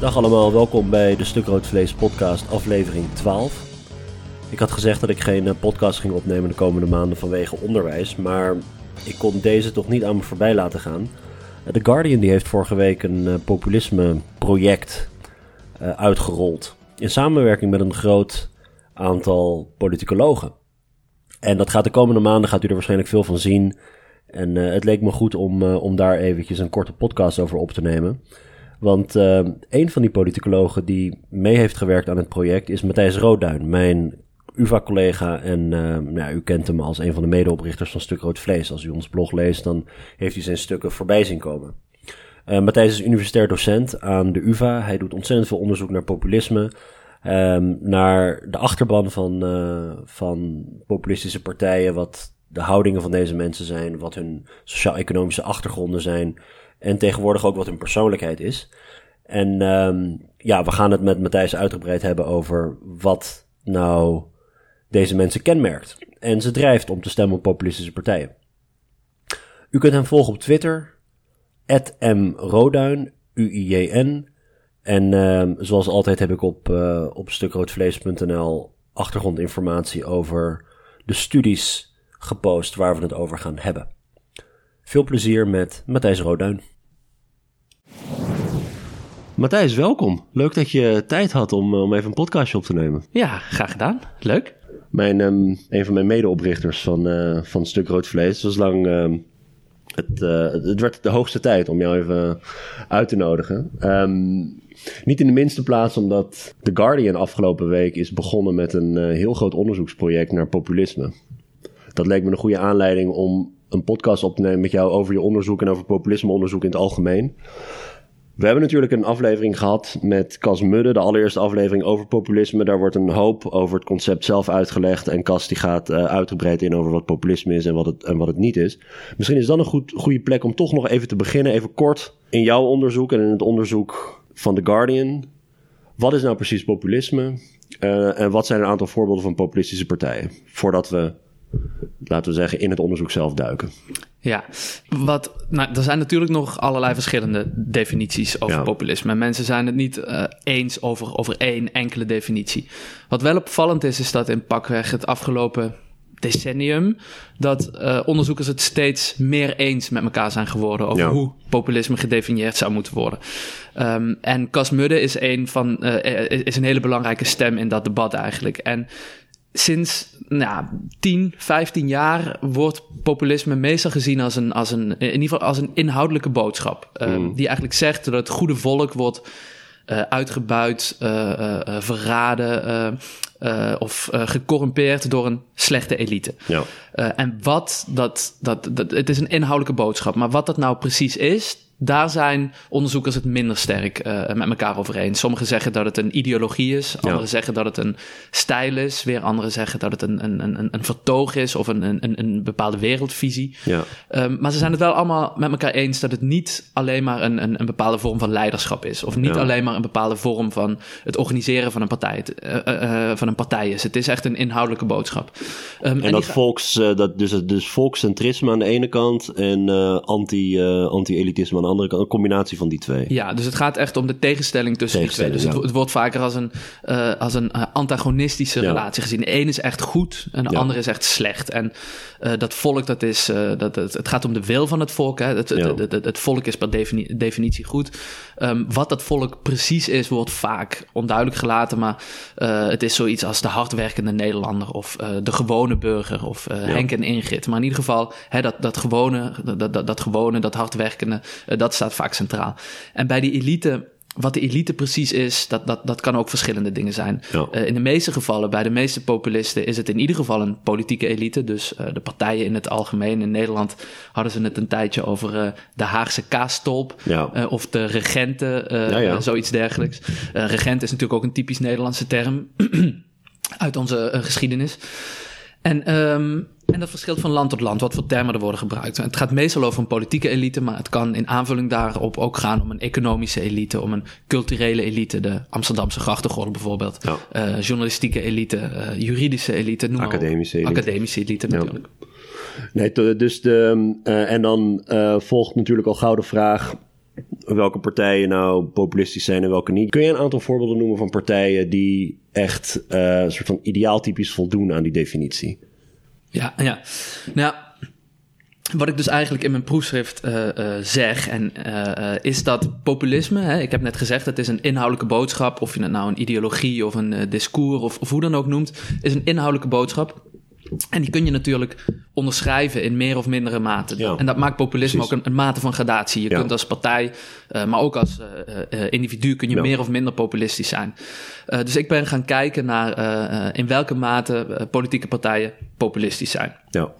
Dag allemaal, welkom bij de Stuk Rood Vlees podcast aflevering 12. Ik had gezegd dat ik geen eh, podcast ging opnemen de komende maanden vanwege onderwijs, maar ik kon deze toch niet aan me voorbij laten gaan. Eh, The Guardian die heeft vorige week een uh, populisme project uitgerold in samenwerking met een groot aantal politicologen. En dat gaat de komende maanden, gaat u er waarschijnlijk veel van zien. En het leek me goed om, om daar eventjes een korte podcast over op te nemen. Want uh, een van die politicologen die mee heeft gewerkt aan het project is Matthijs Roodduin, mijn UvA-collega. En nou, u kent hem als een van de medeoprichters van Stuk Rood Vlees. Als u ons blog leest, dan heeft u zijn stukken voorbij zien komen. Matthijs is universitair docent aan de UvA. Hij doet ontzettend veel onderzoek naar populisme. Um, naar de achterban van, uh, van populistische partijen, wat de houdingen van deze mensen zijn, wat hun sociaal-economische achtergronden zijn en tegenwoordig ook wat hun persoonlijkheid is. En um, ja, we gaan het met Matthijs uitgebreid hebben over wat nou deze mensen kenmerkt. En ze drijft om te stemmen op populistische partijen. U kunt hem volgen op Twitter, @mroduin, U-I-J-N. En uh, zoals altijd heb ik op, uh, op stukroodvlees.nl achtergrondinformatie over de studies gepost waar we het over gaan hebben. Veel plezier met Matthijs Roduin. Matthijs, welkom. Leuk dat je tijd had om, om even een podcastje op te nemen. Ja, graag gedaan. Leuk. Mijn, um, een van mijn medeoprichters van, uh, van Stuk Rood Vlees was lang... Um, het, uh, het werd de hoogste tijd om jou even uit te nodigen. Um, niet in de minste plaats omdat The Guardian afgelopen week is begonnen met een uh, heel groot onderzoeksproject naar populisme. Dat leek me een goede aanleiding om een podcast op te nemen met jou over je onderzoek en over populismeonderzoek in het algemeen. We hebben natuurlijk een aflevering gehad met Cas Mudde, de allereerste aflevering over populisme. Daar wordt een hoop over het concept zelf uitgelegd. En Cas die gaat uh, uitgebreid in over wat populisme is en wat het, en wat het niet is. Misschien is dan een goed, goede plek om toch nog even te beginnen, even kort in jouw onderzoek en in het onderzoek van The Guardian. Wat is nou precies populisme? Uh, en wat zijn een aantal voorbeelden van populistische partijen? Voordat we, laten we zeggen, in het onderzoek zelf duiken. Ja, wat, nou, er zijn natuurlijk nog allerlei verschillende definities over ja. populisme. Mensen zijn het niet uh, eens over, over één enkele definitie. Wat wel opvallend is, is dat in pakweg het afgelopen decennium dat uh, onderzoekers het steeds meer eens met elkaar zijn geworden over ja. hoe populisme gedefinieerd zou moeten worden. Um, en Cas Mudde is een van uh, is een hele belangrijke stem in dat debat eigenlijk. En sinds nou, 10, 15 jaar wordt populisme meestal gezien als een, als een, in ieder geval als een inhoudelijke boodschap. Uh, mm. Die eigenlijk zegt dat het goede volk wordt uh, uitgebuit, uh, verraden of gecorrumpeerd door een slechte elite. Ja. en wat dat, dat, dat, het is een inhoudelijke boodschap, maar wat dat nou precies is, daar zijn onderzoekers het minder sterk uh, met elkaar over eens. Sommigen zeggen dat het een ideologie is, anderen ja. zeggen dat het een stijl is, weer anderen zeggen dat het een, een, een, een vertoog is of een, een, een bepaalde wereldvisie. Ja. Um, maar ze zijn het wel allemaal met elkaar eens dat het niet alleen maar een, een, een bepaalde vorm van leiderschap is, of niet ja. alleen maar een bepaalde vorm van het organiseren van een partij, uh, uh, van een partij is. Het is echt een inhoudelijke boodschap. Um, en, en, dat, volks, dat dus, dus volkscentrisme aan de ene kant en anti, anti-elitisme aan de andere kant. Een combinatie van die twee. Ja, dus het gaat echt om de tegenstelling tussen tegenstelling, die twee. Dus ja. het, wordt vaker als een, uh, als een uh, antagonistische ja. relatie gezien. De ene is echt goed en de ja. andere is echt slecht. En uh, dat volk, dat is, dat, het, het, gaat om de wil van het volk. Hè. Het, het, het volk is per defini definitie goed. Um, wat dat volk precies is, wordt vaak onduidelijk gelaten. Maar het is zoiets als de hardwerkende Nederlander of de gewone burger of Henk en Ingrid. Maar in ieder geval, hè, dat, dat gewone, dat, dat, dat gewone, dat hardwerkende, dat staat vaak centraal. En bij die elite, wat de elite precies is, dat, dat, dat kan ook verschillende dingen zijn. Ja. Uh, in de meeste gevallen, bij de meeste populisten, is het in ieder geval een politieke elite. Dus uh, de partijen in het algemeen. In Nederland hadden ze het een tijdje over uh, de Haagse kaastolp. Ja. of de regenten, ja, zoiets dergelijks. regent is natuurlijk ook een typisch Nederlandse term uit onze geschiedenis. En, um, en dat verschilt van land tot land, wat voor termen er worden gebruikt. Het gaat meestal over een politieke elite, maar het kan in aanvulling daarop ook gaan om een economische elite, om een culturele elite, de Amsterdamse grachtengordel bijvoorbeeld, ja. uh, journalistieke elite, uh, juridische elite, noem academische elite. Academische elite natuurlijk. Ja. Nee, dus de, uh, en dan volgt natuurlijk al gauw de vraag, welke partijen nou populistisch zijn en welke niet. Kun je een aantal voorbeelden noemen van partijen die echt een soort van ideaaltypisch voldoen aan die definitie? Ja, ja. Nou, wat ik dus eigenlijk in mijn proefschrift uh, uh, zeg, en, uh, is dat populisme, hè, ik heb net gezegd, het is een inhoudelijke boodschap, of je het nou een ideologie of een discours of, of hoe dan ook noemt, is een inhoudelijke boodschap. En die kun je natuurlijk onderschrijven in meer of mindere mate. Ja, en dat maakt populisme ook een, een, mate van gradatie. Je kunt als partij, uh, maar ook als uh, uh, individu, kun je ja. meer of minder populistisch zijn. dus ik ben gaan kijken naar in welke mate politieke partijen populistisch zijn. Ja.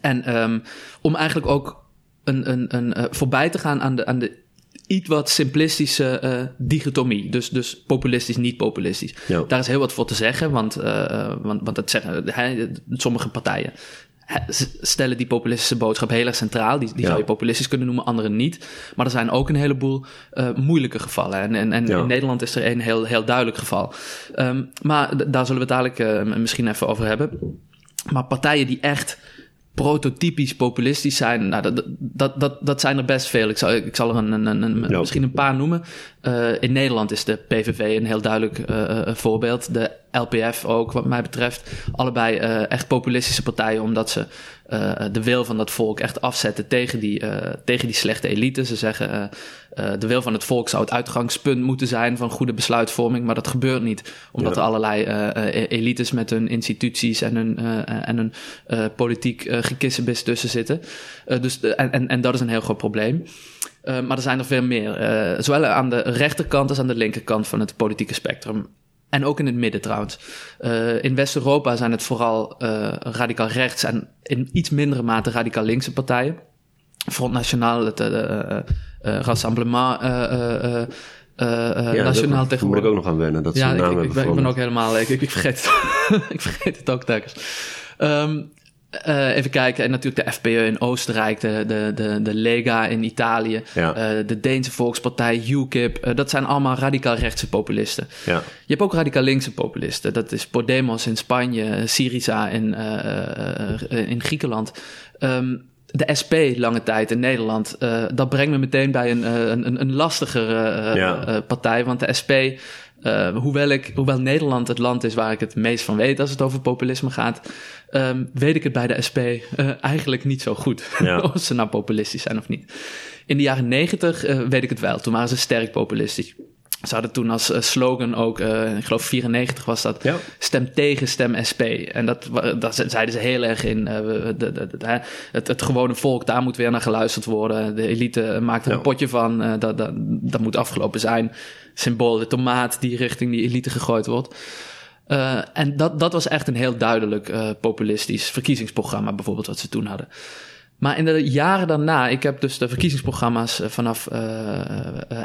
En um, om eigenlijk ook een, een, een, voorbij te gaan aan de, aan de iets wat simplistische uh, dichotomie. Dus, dus populistisch, niet populistisch. Ja. Daar is heel wat voor te zeggen, want, uh, want, want dat zeggen he, sommige partijen. Stellen die populistische boodschap heel erg centraal. Die, die ja. zou je populistisch kunnen noemen, anderen niet. Maar er zijn ook een heleboel uh, moeilijke gevallen. En, en, en ja. in Nederland is er een heel, heel duidelijk geval. Um, maar daar zullen we het dadelijk misschien even over hebben. Maar partijen die echt prototypisch populistisch zijn. Nou, dat, dat, dat, dat zijn er best veel. Ik zal, ik zal er een, een, een, ja. misschien een paar noemen. Uh, in Nederland is de PVV een heel duidelijk uh, voorbeeld. De LPF ook, wat mij betreft. Allebei uh, echt populistische partijen, omdat ze de wil van dat volk echt afzetten tegen die, tegen die slechte elite. Ze zeggen uh, de wil van het volk zou het uitgangspunt moeten zijn van goede besluitvorming, maar dat gebeurt niet, omdat ja. er allerlei elites met hun instituties en hun, en hun politiek gekissenbis tussen zitten. dus, en, en, en dat is een heel groot probleem. Maar er zijn er veel meer. Zowel aan de rechterkant als aan de linkerkant van het politieke spectrum. En ook in het midden trouwens. Uh, in West-Europa zijn het vooral uh, radicaal rechts en in iets mindere mate radicaal linkse partijen. Front National, het uh, Rassemblement ja, Nationaal tegenwoordig. moet ik ook nog aan wennen, dat ja, namen ik, ik, ben, ik ben ook helemaal... Ik, ik, vergeet het. ik vergeet het ook telkens. Um, uh, even kijken, en natuurlijk de FPÖ in Oostenrijk, de, de, de, de Lega in Italië, ja. uh, de Deense Volkspartij, UKIP. Uh, dat zijn allemaal radicaal rechtse populisten. Ja. Je hebt ook radicaal linkse populisten. Dat is Podemos in Spanje, Syriza in, in Griekenland. Um, de SP lange tijd in Nederland, dat brengt me meteen bij een, een, een lastigere ja. partij. Want de SP uh, hoewel, ik, hoewel Nederland het land is waar ik het meest van weet als het over populisme gaat, um, weet ik het bij de SP eigenlijk niet zo goed. Ja. of ze nou populistisch zijn of niet. In de jaren negentig weet ik het wel. Toen waren ze sterk populistisch. Ze hadden toen als slogan ook, uh, ik geloof 94 was dat, ja. stem tegen, stem SP. En dat, dat zeiden ze heel erg in. Uh, de, de, de, het, het gewone volk, daar moet weer naar geluisterd worden. De elite maakt er ja. een potje van, uh, dat, dat, dat moet afgelopen zijn. Symbool, de tomaat die richting die elite gegooid wordt. En dat, dat was echt een heel duidelijk populistisch verkiezingsprogramma, bijvoorbeeld, wat ze toen hadden. Maar in de jaren daarna, ik heb dus de verkiezingsprogramma's vanaf uh,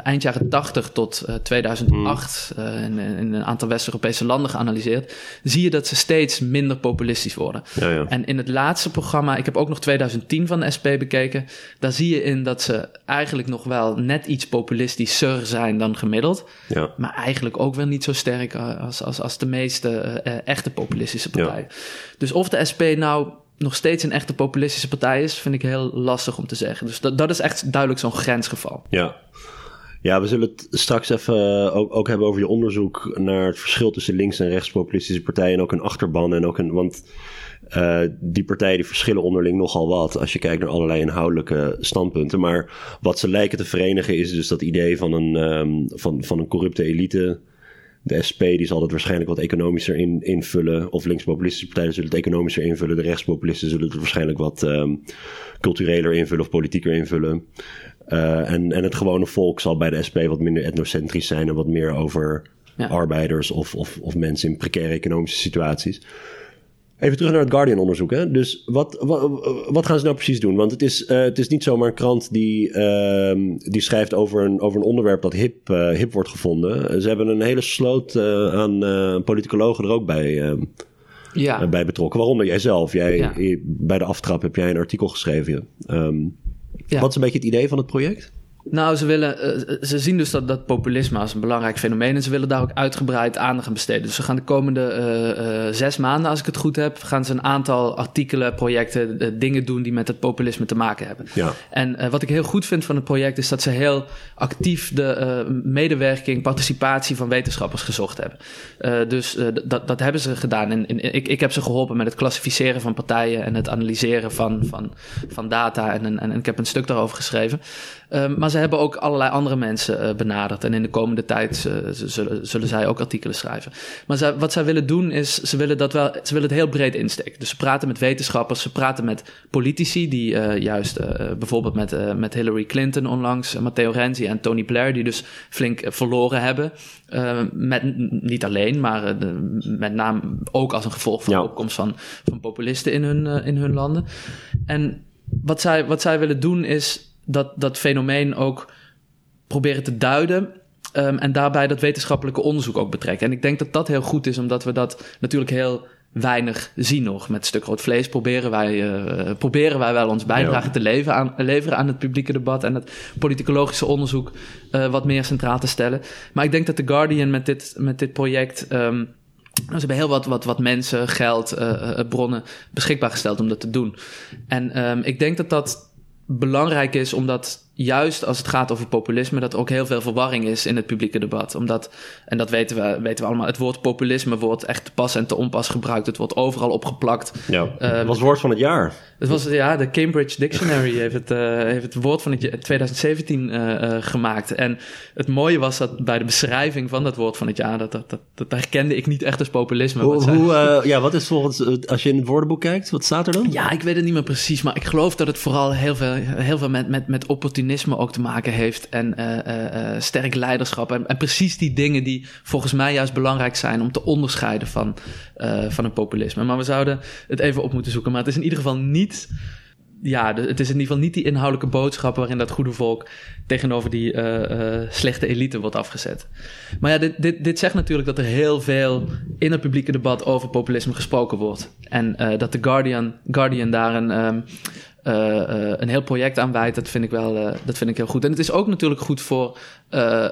eind jaren 80 tot 2008 mm. in, in, een aantal West-Europese landen geanalyseerd, zie je dat ze steeds minder populistisch worden. Ja, ja. En in het laatste programma, ik heb ook nog 2010 van de SP bekeken, daar zie je in dat ze eigenlijk nog wel net iets populistischer zijn dan gemiddeld, ja. maar eigenlijk ook wel niet zo sterk als, als, als de meeste echte populistische partijen. Dus of de SP nou nog steeds een echte populistische partij is, vind ik heel lastig om te zeggen. Dus dat, dat is echt duidelijk zo'n grensgeval. Ja. Ja, we zullen het straks even ook, ook, hebben over je onderzoek naar het verschil tussen links- en rechtspopulistische partijen en ook een achterban. En ook een, want uh, die partijen die verschillen onderling nogal wat als je kijkt naar allerlei inhoudelijke standpunten. Maar wat ze lijken te verenigen is dus dat idee van een, um, van, van een corrupte elite de SP die zal het waarschijnlijk wat economischer in, invullen. Of linkspopulistische partijen zullen het economischer invullen. De rechtspopulisten zullen het waarschijnlijk wat um, cultureler invullen of politieker invullen. Uh, en, en het gewone volk zal bij de SP wat minder etnocentrisch zijn en wat meer over ja. arbeiders of, of, of mensen in precaire economische situaties. Even terug naar het Guardian-onderzoek. Hè? Dus wat, wat, wat, gaan ze nou precies doen? Want het is, uh, het is niet zomaar een krant die, uh, die schrijft over een, over een onderwerp dat hip, uh, hip wordt gevonden. Ze hebben een hele sloot uh, aan politicologen er ook bij, ja. bij betrokken. Waaronder jij zelf. Jij, ja. Bij de aftrap heb jij een artikel geschreven. Um, ja. Wat is een beetje het idee van het project? Nou, ze, willen, uh, ze zien dus dat, dat populisme als een belangrijk fenomeen en ze willen daar ook uitgebreid aandacht aan besteden. Dus ze gaan de komende uh, uh, zes maanden, als ik het goed heb, gaan ze een aantal artikelen, projecten, dingen doen die met het populisme te maken hebben. Ja. En wat ik heel goed vind van het project is dat ze heel actief de medewerking, participatie van wetenschappers gezocht hebben. dus dat, dat hebben ze gedaan. En, en, ik, ik heb ze geholpen met het klassificeren van partijen en het analyseren van, van, van data. En, en, en ik heb een stuk daarover geschreven. Um, maar ze hebben ook allerlei andere mensen uh, benaderd. En in de komende tijd uh, zullen, zullen zij ook artikelen schrijven. Maar zij, wat zij willen doen is, ze willen, dat wel, ze willen het heel breed insteken. Dus ze praten met wetenschappers, ze praten met politici... die uh, juist bijvoorbeeld met, met Hillary Clinton onlangs... Matteo Renzi en Tony Blair, die dus flink verloren hebben. met, niet alleen, maar met name ook als een gevolg van de opkomst van, van populisten in hun, in hun landen. En wat zij, wat zij willen doen is dat, dat fenomeen ook proberen te duiden. Um, en daarbij dat wetenschappelijke onderzoek ook betrekken. En ik denk dat dat heel goed is, omdat we dat natuurlijk heel weinig zien nog. Met stuk rood vlees proberen wij, uh, proberen wij wel ons bijdrage te leveren aan, leveren aan het publieke debat en het politicologische onderzoek uh, wat meer centraal te stellen. Maar ik denk dat The Guardian met dit, met dit project. Um, ze hebben heel wat, wat, wat mensen, geld, uh, bronnen beschikbaar gesteld om dat te doen. En um, ik denk dat dat belangrijk is omdat juist als het gaat over populisme, dat er ook heel veel verwarring is in het publieke debat. Omdat, en dat weten we, weten we allemaal, het woord populisme wordt echt te pas en te onpas gebruikt. Het wordt overal opgeplakt. Ja, uh, het was het woord van het jaar. Het was, ja, de Cambridge Dictionary heeft het, uh, heeft het woord van het 2017 uh, uh, gemaakt. En het mooie was dat bij de beschrijving van dat woord van het jaar, dat, dat, dat, dat herkende ik niet echt als populisme. Hoe, wat, hoe, ja, wat is volgens, als je in het woordenboek kijkt, wat staat er dan? Ja, ik weet het niet meer precies, maar ik geloof dat het vooral heel veel, heel veel met, met, met opportunisme ook te maken heeft en sterk leiderschap. En, en precies die dingen die volgens mij juist belangrijk zijn om te onderscheiden van, van een populisme. Maar we zouden het even op moeten zoeken. Maar het is in ieder geval niet ja, het is in ieder geval niet die inhoudelijke boodschap waarin dat goede volk tegenover die slechte elite wordt afgezet. Maar ja, dit, dit, dit zegt natuurlijk dat er heel veel in het publieke debat over populisme gesproken wordt. En dat de Guardian, Guardian daar een, uh, een heel project aan wijdt, dat vind ik wel uh, dat vind ik heel goed. En het is ook natuurlijk goed voor,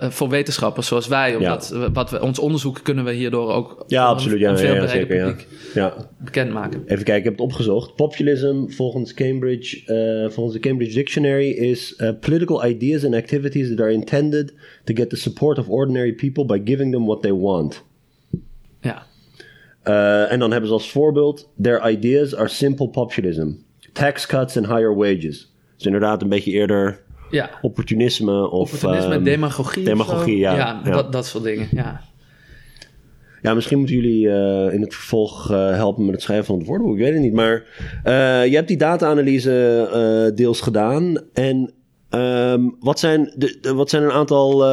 voor wetenschappers zoals wij, omdat ja. wat we, ons onderzoek kunnen we hierdoor ook ja, absoluut, ja, veel ja, ja, zeker, ja. bekendmaken. Even kijken, ik heb het opgezocht. Populism volgens Cambridge, volgens de Cambridge Dictionary is political ideas and activities that are intended to get the support of ordinary people by giving them what they want. Ja. en dan hebben ze als voorbeeld, their ideas are simple populism tax cuts en higher wages. Dus inderdaad een beetje eerder ja. opportunisme of... Opportunisme, um, demagogie Demagogie, ja. Ja, ja. Dat, dat soort dingen, ja. Ja, misschien moeten jullie uh, in het vervolg uh, helpen met het schrijven van het woordenboek. Ik weet het niet. Maar uh, je hebt die data-analyse deels gedaan. En um, wat, zijn de, de, wat zijn een aantal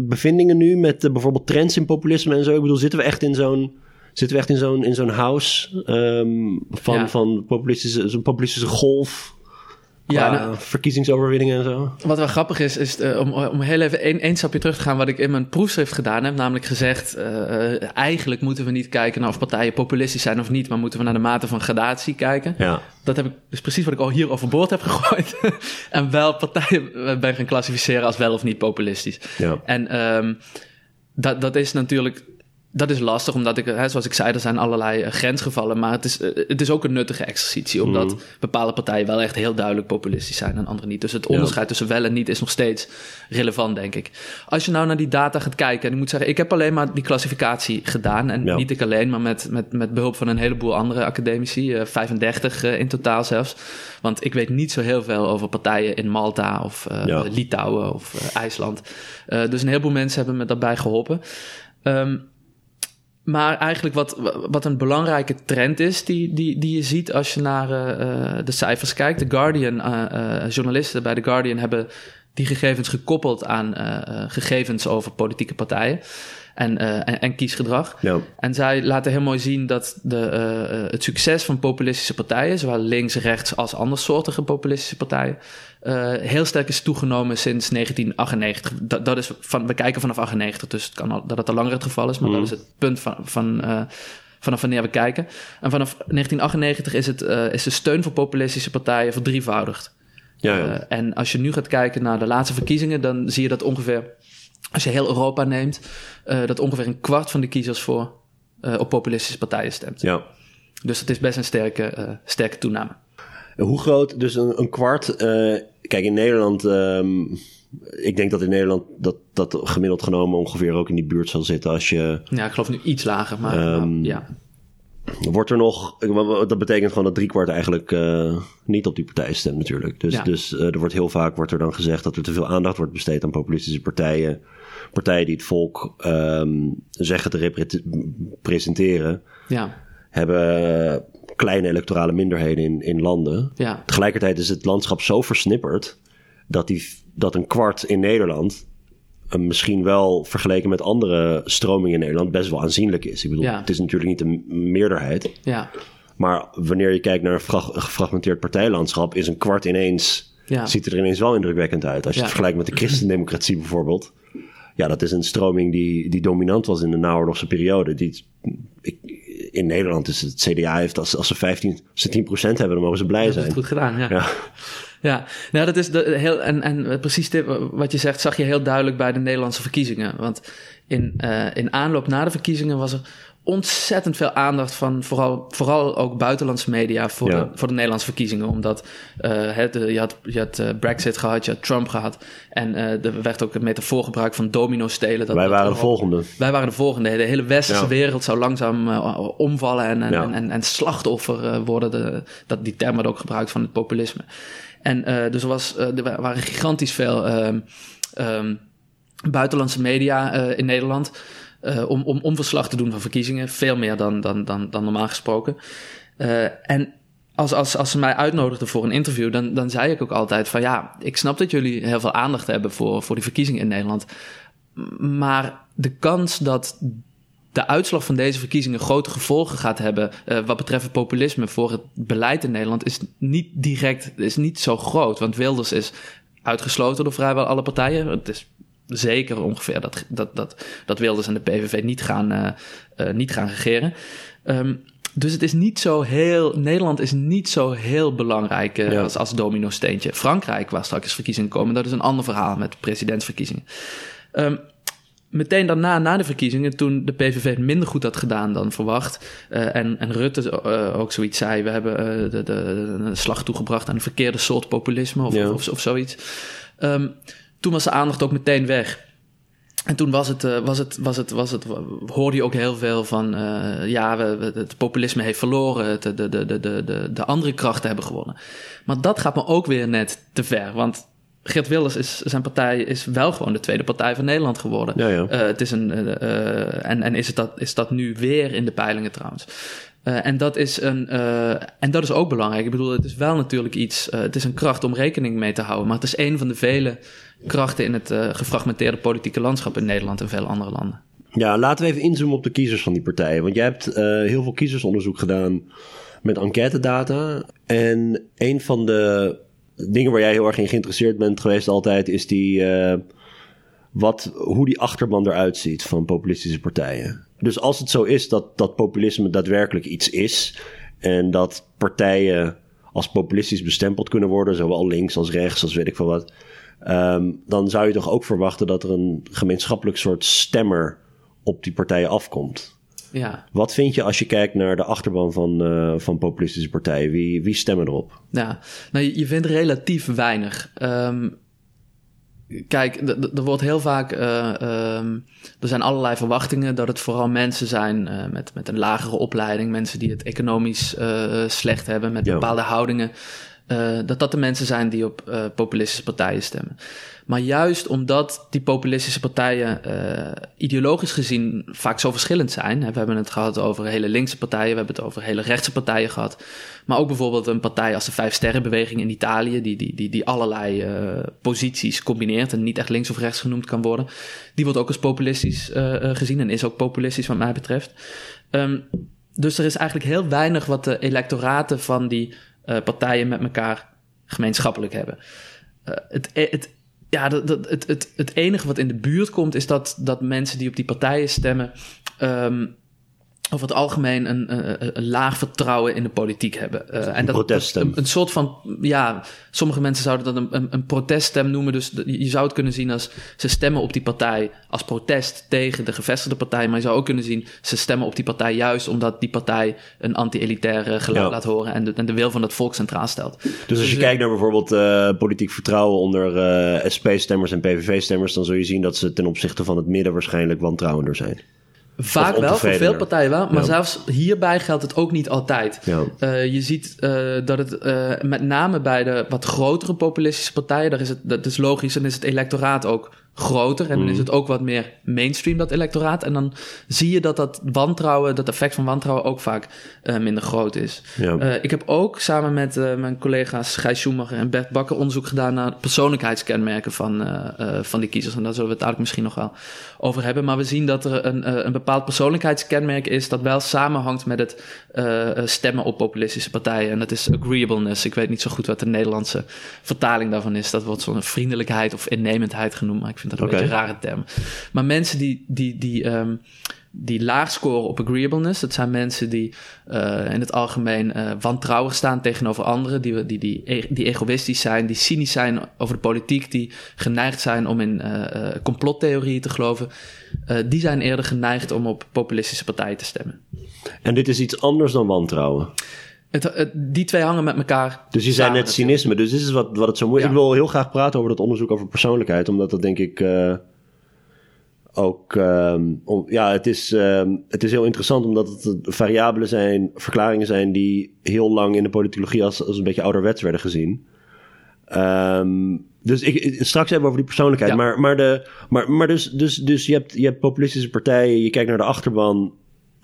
bevindingen nu met bijvoorbeeld trends in populisme en zo? Ik bedoel, zitten we echt in zo'n zitten we echt in zo'n, in zo'n house um, van, ja. van populistische, zo'n populistische golf. Ja, nou, verkiezingsoverwinningen en zo. Wat wel grappig is, is uh, om, om heel even één, één stapje terug te gaan... wat ik in mijn proefschrift gedaan heb. Namelijk gezegd, uh, eigenlijk moeten we niet kijken naar of partijen populistisch zijn of niet... maar moeten we naar de mate van gradatie kijken. Ja. Dat heb ik dus precies wat ik al hier overboord heb gegooid. en wel partijen ben gaan klassificeren als wel of niet populistisch. Ja. En um, dat, dat is natuurlijk dat is lastig, omdat ik, hè, zoals ik zei, er zijn allerlei uh, grensgevallen. Maar het is, uh, het is ook een nuttige exercitie, omdat mm. bepaalde partijen wel echt heel duidelijk populistisch zijn en andere niet. Dus het onderscheid ja. tussen wel en niet is nog steeds relevant, denk ik. Als je nou naar die data gaat kijken, en ik moet zeggen, ik heb alleen maar die klassificatie gedaan. En ja. niet ik alleen, maar met, met, met behulp van een heleboel andere academici, uh, 35 in totaal zelfs. Want ik weet niet zo heel veel over partijen in Malta of ja. Litouwen of IJsland. dus een heleboel mensen hebben me daarbij geholpen. Um, maar eigenlijk wat, wat een belangrijke trend is die, die, die je ziet als je naar uh, de cijfers kijkt. The Guardian, uh, journalisten bij The Guardian hebben die gegevens gekoppeld aan gegevens over politieke partijen. En, en, en, kiesgedrag. Ja. En zij laten heel mooi zien dat de, het succes van populistische partijen, zowel links, rechts als andersoortige populistische partijen, uh, heel sterk is toegenomen sinds 1998. Dat, dat is van, we kijken vanaf 98, dus het kan al, dat het al langer het geval is, maar mm. dat is het punt van, van uh, vanaf wanneer we kijken. En vanaf 1998 is, het, uh, is de steun voor populistische partijen verdrievoudigd. Ja, ja. en als je nu gaat kijken naar de laatste verkiezingen, dan zie je dat ongeveer, als je heel Europa neemt, dat ongeveer een kwart van de kiezers voor op populistische partijen stemt. Ja. Dus dat is best een sterke, sterke toename. Hoe groot? Dus een, een kwart. Kijk, in Nederland. Ehm, ik denk dat in Nederland dat, dat gemiddeld genomen ongeveer ook in die buurt zal zitten als je... Ja, ik geloof nu iets lager, maar um, ja. Wordt er nog... Dat betekent gewoon dat driekwart eigenlijk uh, niet op die partij stemt natuurlijk. Dus, dus uh, er wordt heel vaak wordt er dan gezegd dat er te veel aandacht wordt besteed aan populistische partijen. Partijen die het volk um, zeggen te representeren. Ja. Hebben kleine electorale minderheden in, in landen. Ja. Tegelijkertijd is het landschap zo versnipperd dat, die, dat een kwart in Nederland uh, misschien wel vergeleken met andere stromingen in Nederland best wel aanzienlijk is. Ik bedoel, Ja. het is natuurlijk niet een meerderheid. Ja, Maar wanneer je kijkt naar een frag- gefragmenteerd partijlandschap, is een kwart ineens, Ja. ziet er ineens wel indrukwekkend uit. Als je het vergelijkt met de christendemocratie bijvoorbeeld. Ja, dat is een stroming die, die dominant was in de naoorlogse periode. Die, ik, in Nederland is het CDA heeft, als, als ze 15, als ze 10% hebben, dan mogen ze blij dat is zijn. goed gedaan. Ja, Ja. ja. Nou, dat is de, heel, en, en precies dit, wat je zegt, zag je heel duidelijk bij de Nederlandse verkiezingen. Want in, eh, in aanloop na de verkiezingen was er ontzettend veel aandacht van vooral, vooral ook buitenlandse media voor, Ja. de, voor de Nederlandse verkiezingen. Omdat het, eh, je had, je had eh, Brexit gehad, je had Trump gehad. En eh, er werd ook een metafoor gebruikt van domino-stelen. Dat Wij dat waren de volgende. Wij waren de volgende. De hele westerse Ja. wereld zou langzaam omvallen en, en, Ja. en, en, en slachtoffer worden. De, dat, die term wordt ook gebruikt van het populisme. En dus er, was, er waren gigantisch veel ehm, ehm, buitenlandse media in Nederland. Eh, om, om, om verslag te doen van verkiezingen. Veel meer dan, dan, dan, dan normaal gesproken. Eh, en als, als, als ze mij uitnodigden voor een interview, dan, dan zei ik ook altijd van ja, ik snap dat jullie heel veel aandacht hebben voor, voor die verkiezingen in Nederland. Maar de kans dat de uitslag van deze verkiezingen grote gevolgen gaat hebben eh, wat betreft populisme voor het beleid in Nederland is niet direct, is niet zo groot. Want Wilders is uitgesloten door vrijwel alle partijen. Het is zeker ongeveer dat, dat, dat, dat Wilders en de PVV niet gaan, eh, eh, niet gaan regeren. Ehm, dus het is niet zo heel. Nederland is niet zo heel belangrijk eh, Ja. als, als domino-steentje. Frankrijk, waar straks verkiezingen komen, dat is een ander verhaal met presidentsverkiezingen. Ehm, meteen daarna, na de verkiezingen, toen de PVV het minder goed had gedaan dan verwacht. en, en Rutte ook zoiets zei: we hebben de, de, de slag toegebracht aan een verkeerde soort populisme of, Ja. of, of, zoiets. Ehm, toen was de aandacht ook meteen weg. En toen was het, eh, was het, was het, was het, hoorde je ook heel veel van, eh, ja, we, we- het populisme heeft verloren, het, de, de, de, de, de, de andere krachten hebben gewonnen. Maar dat gaat me ook weer net te ver, want Geert Wilders is, zijn partij is wel gewoon de tweede partij van Nederland geworden. Ja, ja. Eh, het is een, en en is, het dat, is dat nu weer in de peilingen trouwens. En, dat is een, en dat is ook belangrijk. Ik bedoel, het is wel natuurlijk iets, het is een kracht om rekening mee te houden. Maar het is een van de vele krachten in het eh, gefragmenteerde politieke landschap in Nederland en vele andere landen. Ja, laten we even inzoomen op de kiezers van die partijen. Want jij hebt eh, heel veel kiezersonderzoek gedaan met enquêtedata. En een van de dingen waar jij heel erg in geïnteresseerd bent geweest altijd... is die, eh, wat, hoe die achterban eruit ziet van populistische partijen. Dus als het zo is dat, dat populisme daadwerkelijk iets is... en dat partijen als populistisch bestempeld kunnen worden... zowel links als rechts als weet ik veel wat... Ehm, dan zou je toch ook verwachten dat er een gemeenschappelijk soort stemmer op die partijen afkomt. Ja, Wat vind je als je kijkt naar de achterban van, eh, van populistische partijen? Wie, wie stemmen erop? ja. Nou, je, je vindt relatief weinig. Ehm, kijk, er wordt heel vaak. eh, ehm, er zijn allerlei verwachtingen dat het vooral mensen zijn eh, met, met een lagere opleiding, mensen die het economisch slecht hebben, met Ja. bepaalde houdingen. Eh, dat dat de mensen zijn die op eh, populistische partijen stemmen. Maar juist omdat die populistische partijen eh, ideologisch gezien vaak zo verschillend zijn. We hebben het gehad over hele linkse partijen, we hebben het over hele rechtse partijen gehad. Maar ook bijvoorbeeld een partij als de Vijf Sterrenbeweging in Italië, die, die, die, die allerlei posities combineert en niet echt links of rechts genoemd kan worden. Die wordt ook als populistisch gezien en is ook populistisch wat mij betreft. Ehm, dus er is eigenlijk heel weinig wat de electoraten van die partijen met elkaar gemeenschappelijk hebben. Eh, het, het, ja, dat, dat, het, het, het enige wat in de buurt komt is dat, dat mensen die op die partijen stemmen. ehm, over het algemeen een, een, een, laag vertrouwen in de politiek hebben. Uh, en dat, proteststem. Een, een, soort van, ja, sommige mensen zouden dat een, een, proteststem noemen. Dus je zou het kunnen zien als ze stemmen op die partij als protest tegen de gevestigde partij. Maar je zou ook kunnen zien, ze stemmen op die partij juist omdat die partij een anti-elitaire geluid laat horen en de, en de wil van het volk centraal stelt. Dus, als je dus, kijkt naar bijvoorbeeld uh, politiek vertrouwen onder uh, SP-stemmers en PVV-stemmers, dan zul je zien dat ze ten opzichte van het midden waarschijnlijk wantrouwender zijn. Vaak wel, voor veel partijen wel. Maar zelfs hierbij geldt het ook niet altijd. Ja. Uh, je ziet uh, dat het uh, met name bij de wat grotere populistische partijen, daar is het, dat is logisch, en is het electoraat ook groter. En dan is mhm. het ook wat meer mainstream, dat electoraat. En dan zie je dat dat wantrouwen, dat effect van wantrouwen ook vaak uh, minder groot is. Ja. Uh, ik heb ook samen met uh, mijn collega's Gijs Schumacher en Bert Bakker onderzoek gedaan naar persoonlijkheidskenmerken van, van die kiezers. En daar zullen we het eigenlijk misschien nog wel over hebben. Maar we zien dat er een, een bepaald persoonlijkheidskenmerk is dat wel samenhangt met het stemmen op populistische partijen. En dat is agreeableness. Ik weet niet zo goed wat de Nederlandse vertaling daarvan is. Dat wordt zo'n vriendelijkheid of innemendheid genoemd. Maar ik vind dat een beetje een rare term. Maar mensen die, die, die, um, die laag scoren op agreeableness, dat zijn mensen die uh, in het algemeen uh, wantrouwig staan tegenover anderen, die, die, die, e-, die egoïstisch zijn, die cynisch zijn over de politiek, die geneigd zijn om in uh, complottheorieën te geloven. die zijn eerder geneigd om op populistische partijen te stemmen. En dit is iets anders dan wantrouwen? Het, die twee hangen met elkaar. Dus je zei net cynisme. Dus dit is wat, wat het zo moeilijk Ik wil heel graag praten over dat onderzoek over persoonlijkheid. Omdat dat denk ik uh, ook. Uh, ja, het is, uh, het is heel interessant omdat het variabelen zijn, verklaringen zijn die heel lang in de politicologie als, als een beetje ouderwets werden gezien. Um, dus ik, straks hebben we over die persoonlijkheid. Maar, maar, de, maar, maar dus, dus, dus je, hebt, je hebt populistische partijen, je kijkt naar de achterban.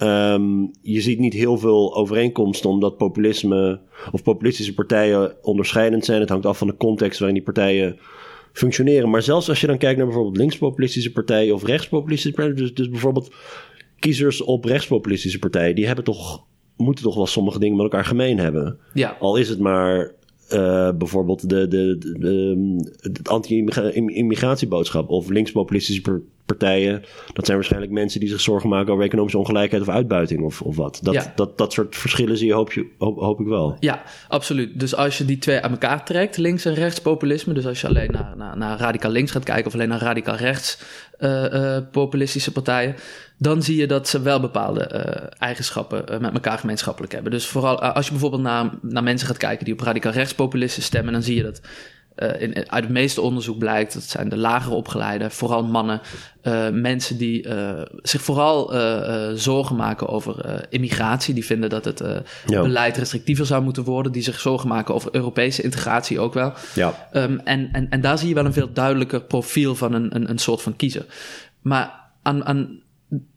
Um, je ziet niet heel veel overeenkomsten omdat populisme of populistische partijen onderscheidend zijn. Het hangt af van de context waarin die partijen functioneren. Maar zelfs als je dan kijkt naar bijvoorbeeld linkspopulistische partijen of rechtspopulistische partijen, dus, dus bijvoorbeeld kiezers op rechtspopulistische partijen, die hebben toch, moeten toch wel sommige dingen met elkaar gemeen hebben. Ja. Al is het maar uh, bijvoorbeeld de, de, de, de, anti-immigratieboodschap of linkspopulistische partijen. Dat zijn waarschijnlijk mensen die zich zorgen maken over economische ongelijkheid of uitbuiting of, of wat. Dat, dat, dat soort verschillen zie je hoop, je, hoop, hoop, ik wel. Ja, absoluut. Dus als je die twee aan elkaar trekt, links- en rechtspopulisme. Dus als je alleen naar, naar, naar radicaal links gaat kijken of alleen naar radicaal rechts uh, uh, populistische partijen dan zie je dat ze wel bepaalde uh, eigenschappen met elkaar gemeenschappelijk hebben. Dus vooral als je bijvoorbeeld naar, naar mensen gaat kijken die op radicaal rechtspopulisten stemmen, dan zie je dat uh, in, uit het meeste onderzoek blijkt, dat zijn de lagere opgeleiden, vooral mannen, uh, mensen die uh, zich vooral zorgen maken over immigratie. Die vinden dat het beleid restrictiever zou moeten worden. Die zich zorgen maken over Europese integratie ook wel. Ja. Um, en, en, en daar zie je wel een veel duidelijker profiel van een, een, een soort van kiezer. Maar aan, aan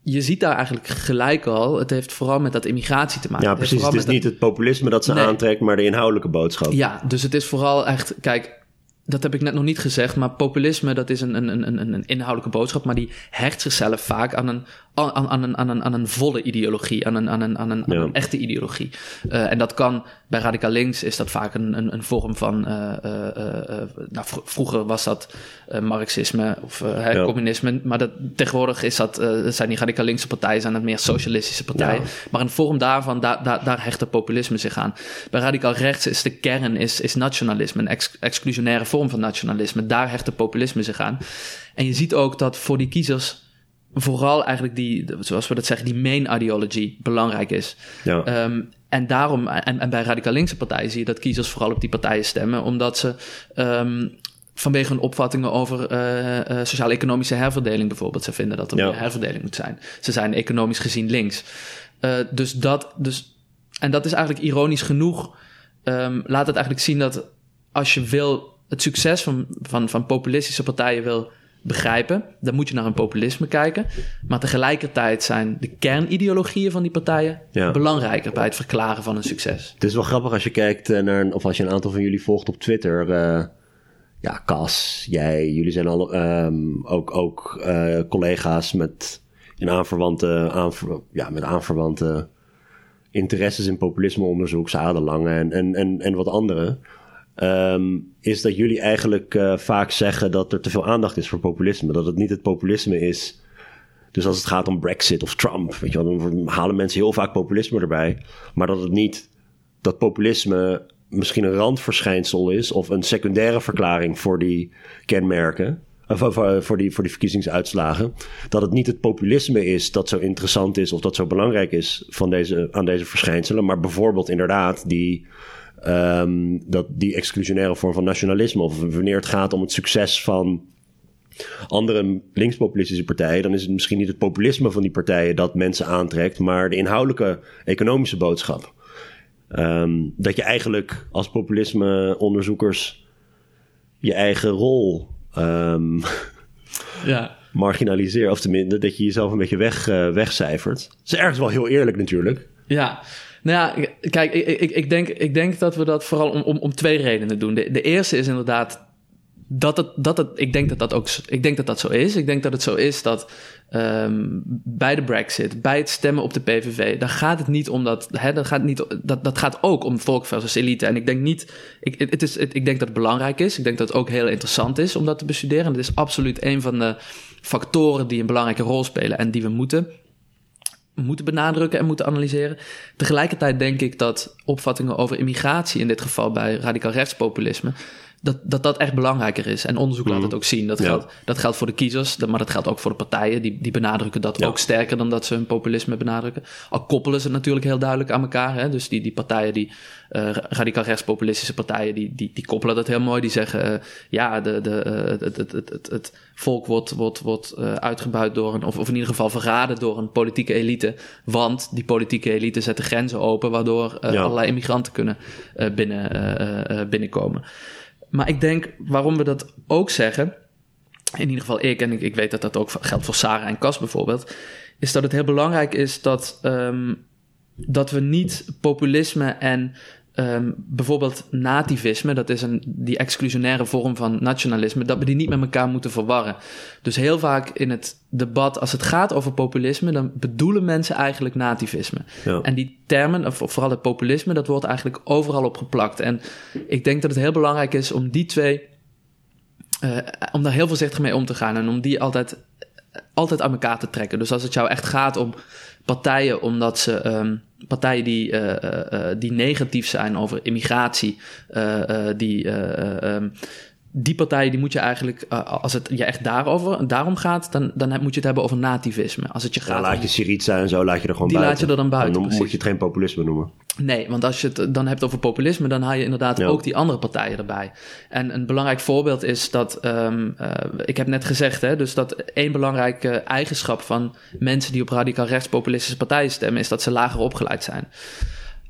je ziet daar eigenlijk gelijk al. Het heeft vooral met dat immigratie te maken. Ja, precies. Het, is niet het populisme dat ze nee. aantrekt, maar de inhoudelijke boodschap. Ja, dus het is vooral echt. Kijk, dat heb ik net nog niet gezegd, maar populisme dat is een, een, een, een inhoudelijke boodschap, maar die hecht zichzelf vaak aan een, aan, aan, een, aan, een, aan een volle ideologie, aan een, aan een, aan een, ja. aan een echte ideologie. Uh, en dat kan bij radicaal links is dat vaak een, een, een vorm van. Uh, uh, nou, vr vroeger was dat Marxisme of ja. communisme, maar dat, tegenwoordig is dat, zijn die radicaal linkse partijen zijn het meer socialistische partijen. Ja. Maar een vorm daarvan, daar, daar, daar hecht het populisme zich aan. Bij radicaal rechts is de kern is, is nationalisme, een ex exclusionaire vorm van nationalisme. Daar hecht het populisme zich aan. En je ziet ook dat voor die kiezers vooral eigenlijk die, zoals we dat zeggen, die main ideology belangrijk is. Ja. Um, en daarom, en, en bij radicaal linkse partijen zie je dat kiezers vooral op die partijen stemmen, omdat ze um, vanwege hun opvattingen over uh, uh, sociaal-economische herverdeling bijvoorbeeld, ze vinden dat er ja. meer herverdeling moet zijn. Ze zijn economisch gezien links. Uh, dus dat, dus, en dat is eigenlijk ironisch genoeg, um, laat het eigenlijk zien dat als je wil het succes van, van, van populistische partijen wil begrijpen, dan moet je naar een populisme kijken. Maar tegelijkertijd zijn de kernideologieën van die partijen ja. belangrijker bij het verklaren van een succes. Het is wel grappig als je kijkt eh, naar, of als je een aantal van jullie volgt op Twitter. Uh, ja, Cas, jij, jullie zijn al, um, ook, ook uh, collega's met, in aanverwante, aanver, ja, met aanverwante interesses in populismeonderzoek, Zadelange en, en, en, en wat andere. Um, is dat jullie eigenlijk uh, vaak zeggen dat er te veel aandacht is voor populisme. Dat het niet het populisme is. Dus als het gaat om Brexit of Trump, weet je wel, dan halen mensen heel vaak populisme erbij. Maar dat het niet, dat populisme misschien een randverschijnsel is of een secundaire verklaring voor die kenmerken. Of voor, voor, die, voor die verkiezingsuitslagen. Dat het niet het populisme is dat zo interessant is of dat zo belangrijk is van deze, aan deze verschijnselen. Maar bijvoorbeeld inderdaad die, um, dat, die exclusionaire vorm van nationalisme. Of wanneer het gaat om het succes van andere linkspopulistische partijen, dan is het misschien niet het populisme van die partijen dat mensen aantrekt, maar de inhoudelijke economische boodschap. Um, dat je eigenlijk als populisme-onderzoekers je eigen rol um, ja. marginaliseert, of tenminste dat je jezelf een beetje weg, uh, wegcijfert. Dat is ergens wel heel eerlijk natuurlijk. Ja, nou ja, kijk, ik, ik, ik, denk, ik denk dat we dat vooral om, om, om twee redenen doen. De, eerste is inderdaad dat het, dat het, ik denk dat dat ook, ik denk dat dat zo is. Ik denk dat het zo is dat um, bij de Brexit, bij het stemmen op de PVV, daar gaat het niet om dat, hè, dat gaat niet, dat, dat gaat ook om volk versus elite. En ik denk niet, ik, het is, ik denk dat het belangrijk is. Ik denk dat het ook heel interessant is om dat te bestuderen. En het is absoluut een van de factoren die een belangrijke rol spelen en die we moeten moeten benadrukken en moeten analyseren. Tegelijkertijd denk ik dat opvattingen over immigratie, in dit geval bij radicaal rechtspopulisme, dat, dat dat echt belangrijker is. En onderzoek laat het mhm. ook zien. Dat, geldt, dat geldt voor de kiezers, maar dat geldt ook voor de partijen. Die, die benadrukken dat ook sterker dan dat ze hun populisme benadrukken. Al koppelen ze natuurlijk heel duidelijk aan elkaar. Hè? Dus die, die partijen, die uh, radicaal rechtspopulistische partijen, die, die, die koppelen dat heel mooi. Die zeggen, uh, ja, de, de, uh, het, het, het, het, het volk wordt, wordt, wordt uitgebuit door een, of, of in ieder geval verraden door een politieke elite. Want die politieke elite zet de grenzen open, waardoor allerlei immigranten kunnen binnen, binnenkomen. Maar ik denk waarom we dat ook zeggen, in ieder geval ik, en ik, weet dat dat ook geldt voor Sarah en Cas bijvoorbeeld, is dat het heel belangrijk is dat, um, dat we niet populisme en um, bijvoorbeeld nativisme, dat is een, die exclusionaire vorm van nationalisme, dat we die niet met elkaar moeten verwarren. Dus heel vaak in het debat, als het gaat over populisme, dan bedoelen mensen eigenlijk nativisme. Ja. En die termen, of, vooral het populisme, dat wordt eigenlijk overal op geplakt. En ik denk dat het heel belangrijk is om die twee, uh, om daar heel voorzichtig mee om te gaan en om die altijd, altijd aan elkaar te trekken. Dus als het jou echt gaat om partijen omdat ze um, partijen die, uh, uh, die negatief zijn over immigratie, die um, die partijen die moet je eigenlijk, uh, als het je echt daarover, daarom gaat, dan, dan moet je het hebben over nativisme. Als het je gaat ja, laat je Syriza en zo, laat je er gewoon die buiten. laat je er dan buiten, Dan moet je het geen populisme noemen. Nee, want als je het dan hebt over populisme, dan haal je inderdaad ook die andere partijen erbij. En een belangrijk voorbeeld is dat, um, uh, ik heb net gezegd, hè, dus dat één belangrijke eigenschap van mensen die op radicaal rechtspopulistische partijen stemmen, is dat ze lager opgeleid zijn.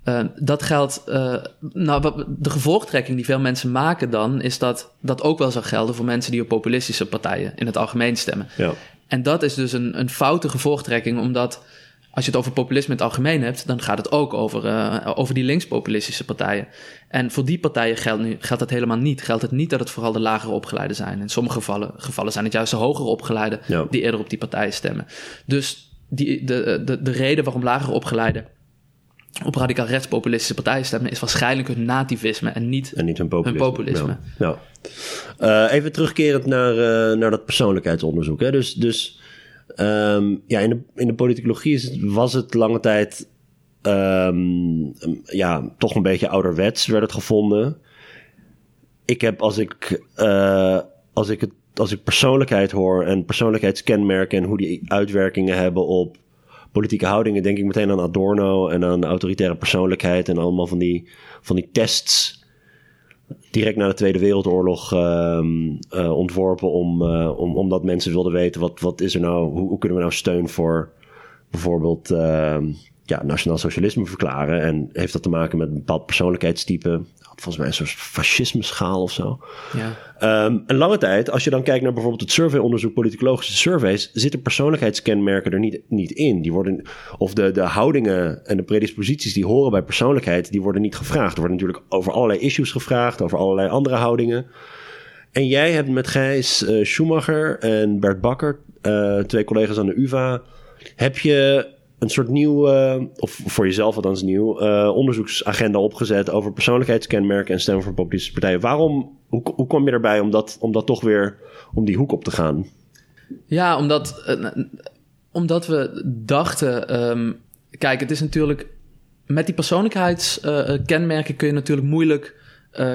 Uh, dat geldt, uh, nou, de gevolgtrekking die veel mensen maken dan, is dat dat ook wel zou gelden voor mensen die op populistische partijen in het algemeen stemmen. Ja. En dat is dus een, een foute gevolgtrekking, omdat als je het over populisme in het algemeen hebt, dan gaat het ook over, uh, over die linkspopulistische partijen. En voor die partijen geldt, nu, geldt dat helemaal niet. Geldt het niet dat het vooral de lager opgeleiden zijn. In sommige gevallen, gevallen zijn het juist de hoger opgeleiden die eerder op die partijen stemmen. Dus die, de, de, de reden waarom lager opgeleiden op radicaal rechtspopulistische partijen stemmen, is waarschijnlijk hun nativisme en niet, en niet hun populisme. Hun populisme. Ja. Uh, even terugkerend naar, uh, naar dat persoonlijkheidsonderzoek. Hè? Dus, dus um, ja, in de, in de politicologie is het, was het lange tijd um, ja, toch een beetje ouderwets werd het gevonden. Ik heb als ik, uh, als ik, het, als ik persoonlijkheid hoor en persoonlijkheidskenmerken en hoe die uitwerkingen hebben op politieke houdingen denk ik meteen aan Adorno en aan autoritaire persoonlijkheid en allemaal van die, van die tests direct na de Tweede Wereldoorlog uh, uh, ontworpen om, uh, om, omdat mensen wilden weten wat, wat is er nou, hoe, hoe kunnen we nou steun voor bijvoorbeeld ehm, ja, nationaal socialisme verklaren en heeft dat te maken met een bepaald persoonlijkheidstype volgens mij een soort fascisme-schaal of zo. Ja. Um, een lange tijd, als je dan kijkt naar bijvoorbeeld het surveyonderzoek, politicologische surveys, zitten persoonlijkheidskenmerken er niet, niet in. Die worden, of de, de houdingen en de predisposities die horen bij persoonlijkheid, die worden niet gevraagd. Er wordt natuurlijk over allerlei issues gevraagd, over allerlei andere houdingen. En jij hebt met Gijs uh, Schumacher en Bert Bakker, uh, twee collega's aan de UvA, heb je een soort nieuw, uh, of voor jezelf althans nieuw, uh, onderzoeksagenda opgezet over persoonlijkheidskenmerken en stemmen voor populistische partijen. Waarom, hoe, hoe kom je erbij om dat, om dat toch weer om die hoek op te gaan? Ja, omdat, uh, omdat we dachten, ehm, kijk, het is natuurlijk met die persoonlijkheidskenmerken kun je natuurlijk moeilijk,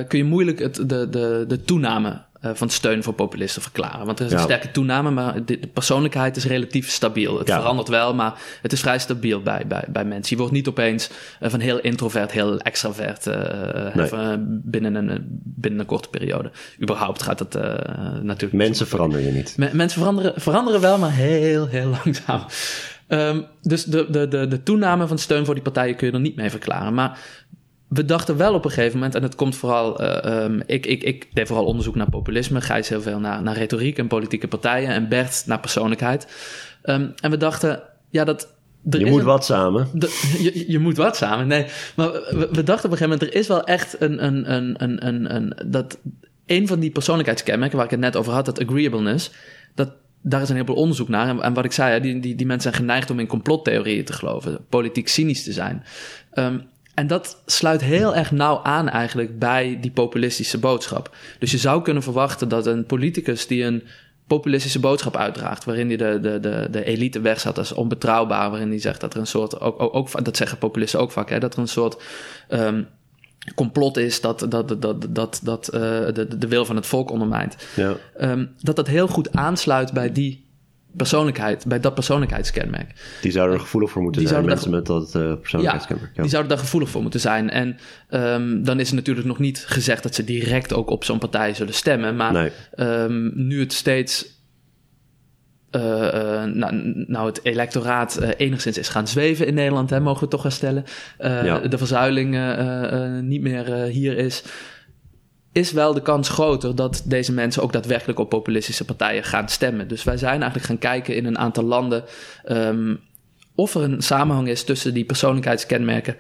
kun je moeilijk het, de, de, de toename van steun voor populisten verklaren. Want er is een sterke toename, maar de, persoonlijkheid is relatief stabiel. Het verandert wel, maar het is vrij stabiel bij, bij, bij mensen. Je wordt niet opeens uh, van heel introvert, heel extravert uh, nee. binnen, een, binnen een korte periode. Überhaupt gaat het natuurlijk... Mensen veranderen je niet. mensen veranderen, veranderen wel, maar heel, heel langzaam. Um, dus de, de, de, de toename van steun voor die partijen kun je er niet mee verklaren. Maar we dachten wel op een gegeven moment, en het komt vooral. Uh, um, ik, ik, ik deed vooral onderzoek naar populisme. Gijs heel veel naar, naar retoriek en politieke partijen. En Bert naar persoonlijkheid. Um, en we dachten, ja, dat. je moet wat samen. De, je, je, moet wat samen. Nee, maar we, we, dachten op een gegeven moment, er is wel echt een. een, een, een, een, een dat een van die persoonlijkheidskenmerken waar ik het net over had, dat agreeableness. Dat, daar is een heleboel onderzoek naar. En, en wat ik zei, die, die, die mensen zijn geneigd om in complottheorieën te geloven, politiek cynisch te zijn. Um, en dat sluit heel erg nauw aan eigenlijk bij die populistische boodschap. Dus je zou kunnen verwachten dat een politicus die een populistische boodschap uitdraagt, waarin hij de, de, de, de elite wegzet als onbetrouwbaar, waarin hij zegt dat er een soort, ook, ook, ook dat zeggen populisten ook vaak, hè, dat er een soort um, complot is dat, dat, dat, dat, dat uh, de, de wil van het volk ondermijnt. Ja. Um, dat dat heel goed aansluit bij die persoonlijkheid, bij dat persoonlijkheidskenmerk. Die zouden er gevoelig voor moeten zijn, mensen met dat uh, persoonlijkheidskenmerk. Ja, die zouden daar gevoelig voor moeten zijn. En um, dan is het natuurlijk nog niet gezegd dat ze direct ook op zo'n partij zullen stemmen. Maar nee. um, nu het steeds. Uh, uh, nou, nou, het electoraat enigszins is gaan zweven in Nederland, hè, mogen we toch wel stellen. Ja. De verzuiling niet meer hier is is wel de kans groter dat deze mensen ook daadwerkelijk op populistische partijen gaan stemmen. Dus wij zijn eigenlijk gaan kijken in een aantal landen um, of er een samenhang is tussen die persoonlijkheidskenmerken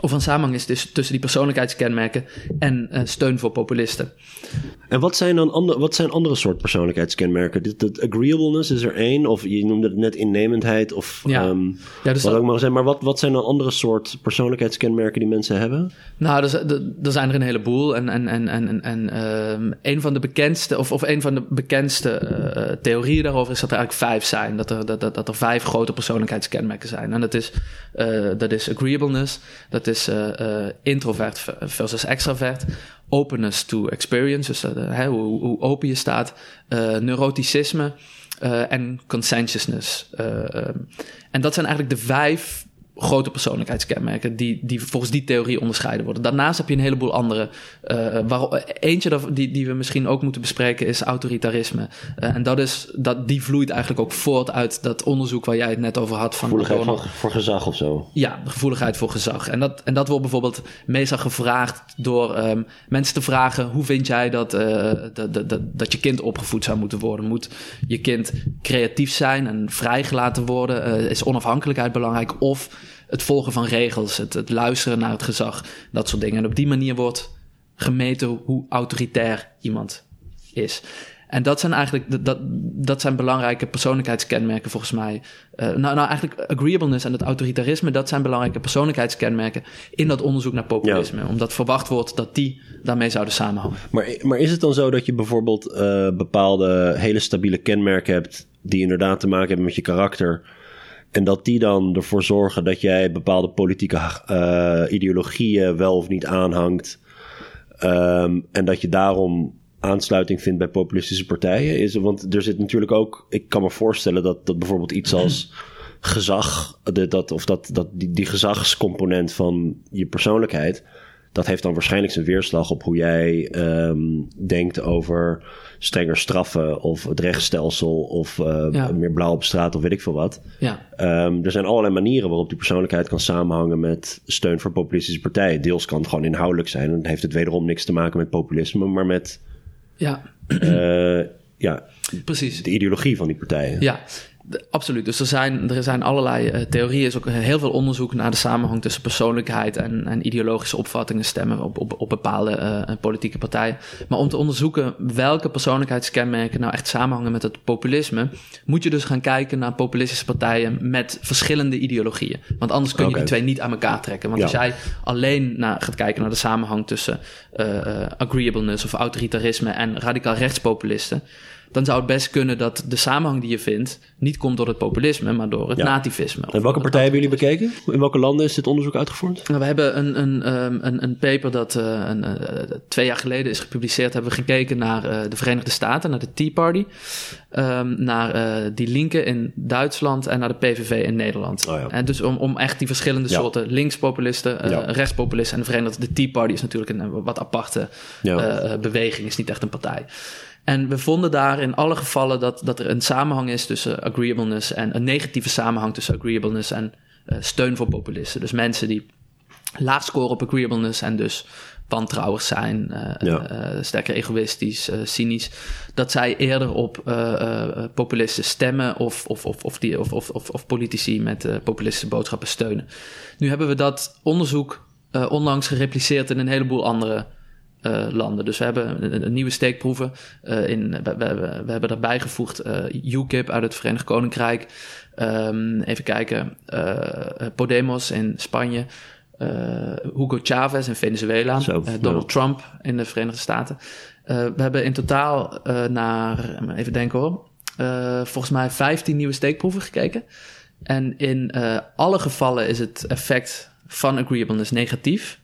of een samenhang is dus tussen die persoonlijkheidskenmerken en uh, steun voor populisten. En wat zijn dan andere, wat zijn andere soort persoonlijkheidskenmerken? Dit, dat agreeableness is er één, of je noemde het net innemendheid, of ja. Um, ja, dus wat ook maar zijn. Maar wat, wat zijn dan andere soort persoonlijkheidskenmerken die mensen hebben? Nou, er, er zijn er een heleboel. En, en, en, en, en um, een van de bekendste, of, of een van de bekendste uh, theorieën daarover is dat er eigenlijk vijf zijn. Dat er, dat, dat, dat er vijf grote persoonlijkheidskenmerken zijn. En dat is, uh, dat is agreeableness. Dat dat is uh, uh, introvert versus extravert. Openness to experience, dus uh, hoe, hoe, open je staat. neuroticisme en conscientiousness. en dat zijn eigenlijk de vijf grote persoonlijkheidskenmerken die, die volgens die theorie onderscheiden worden. Daarnaast heb je een heleboel andere. Uh, waar, eentje die, die we misschien ook moeten bespreken is autoritarisme. Uh, en dat is, dat, die vloeit eigenlijk ook voort uit dat onderzoek waar jij het net over had. Van gevoeligheid van, voor gezag of zo. Ja, gevoeligheid voor gezag. En dat, en dat wordt bijvoorbeeld meestal gevraagd door um, mensen te vragen: hoe vind jij dat, uh, dat, dat, dat, dat, je kind opgevoed zou moeten worden? Moet je kind creatief zijn en vrijgelaten worden? is onafhankelijkheid belangrijk? Of het volgen van regels, het, het luisteren naar het gezag, dat soort dingen. En op die manier wordt gemeten hoe autoritair iemand is. En dat zijn eigenlijk dat, dat zijn belangrijke persoonlijkheidskenmerken volgens mij. Uh, nou, nou, eigenlijk agreeableness en het autoritarisme, dat zijn belangrijke persoonlijkheidskenmerken in dat onderzoek naar populisme. Omdat verwacht wordt dat die daarmee zouden samenhangen. Maar, maar is het dan zo dat je bijvoorbeeld uh, bepaalde hele stabiele kenmerken hebt die inderdaad te maken hebben met je karakter? En dat die dan ervoor zorgen dat jij bepaalde politieke uh, ideologieën wel of niet aanhangt. Um, en dat je daarom aansluiting vindt bij populistische partijen. Is, want er zit natuurlijk ook. Ik kan me voorstellen dat, dat bijvoorbeeld iets als gezag. Dat, of dat, dat die, die gezagscomponent van je persoonlijkheid. Dat heeft dan waarschijnlijk zijn weerslag op hoe jij um, denkt over strenger straffen of het rechtsstelsel of uh, meer blauw op straat of weet ik veel wat. Ja. Um, er zijn allerlei manieren waarop die persoonlijkheid kan samenhangen met steun voor populistische partijen. Deels kan het gewoon inhoudelijk zijn en dan heeft het wederom niks te maken met populisme, maar met ja. Uh, ja, Precies. de ideologie van die partijen. Ja, absoluut. Dus er zijn, er zijn allerlei uh, theorieën. Er is ook heel veel onderzoek naar de samenhang tussen persoonlijkheid en, en ideologische opvattingen stemmen op, op, op bepaalde uh, politieke partijen. Maar om te onderzoeken welke persoonlijkheidskenmerken nou echt samenhangen met het populisme, moet je dus gaan kijken naar populistische partijen met verschillende ideologieën. Want anders kun je die twee niet aan elkaar trekken. Want als jij alleen naar, gaat kijken naar de samenhang tussen uh, agreeableness of autoritarisme en radicaal rechtspopulisten dan zou het best kunnen dat de samenhang die je vindt niet komt door het populisme, maar door het nativisme. En welke partijen hebben jullie bekeken? In welke landen is dit onderzoek uitgevoerd? Nou, we hebben een, een, ehm, een, een paper dat uh, een, uh, twee jaar geleden is gepubliceerd. Hebben we gekeken naar uh, de Verenigde Staten, naar de Tea Party, um, naar die linken in Duitsland en naar de PVV in Nederland. Oh ja. En dus om, om echt die verschillende ja. soorten linkspopulisten, rechtspopulisten en de Verenigde de Tea Party is natuurlijk een wat aparte beweging, is niet echt een partij. En we vonden daar in alle gevallen dat, dat er een samenhang is tussen agreeableness en een negatieve samenhang tussen agreeableness en uh, steun voor populisten. Dus mensen die laag scoren op agreeableness en dus wantrouwig zijn, uh, ja. uh, sterker egoïstisch, cynisch, dat zij eerder op populisten stemmen of, of, of, of, die, of, of, of, of politici met populistische boodschappen steunen. Nu hebben we dat onderzoek onlangs gerepliceerd in een heleboel andere uh, landen. Dus we hebben een, een nieuwe steekproeven. Uh, in, we, we, we, hebben daarbij gevoegd uh, UKIP uit het Verenigd Koninkrijk. Um, even kijken. Podemos in Spanje. Hugo Chavez in Venezuela. Zo, Donald Trump in de Verenigde Staten. we hebben in totaal naar, even denken hoor. volgens mij 15 nieuwe steekproeven gekeken. En in alle gevallen is het effect van agreeableness negatief.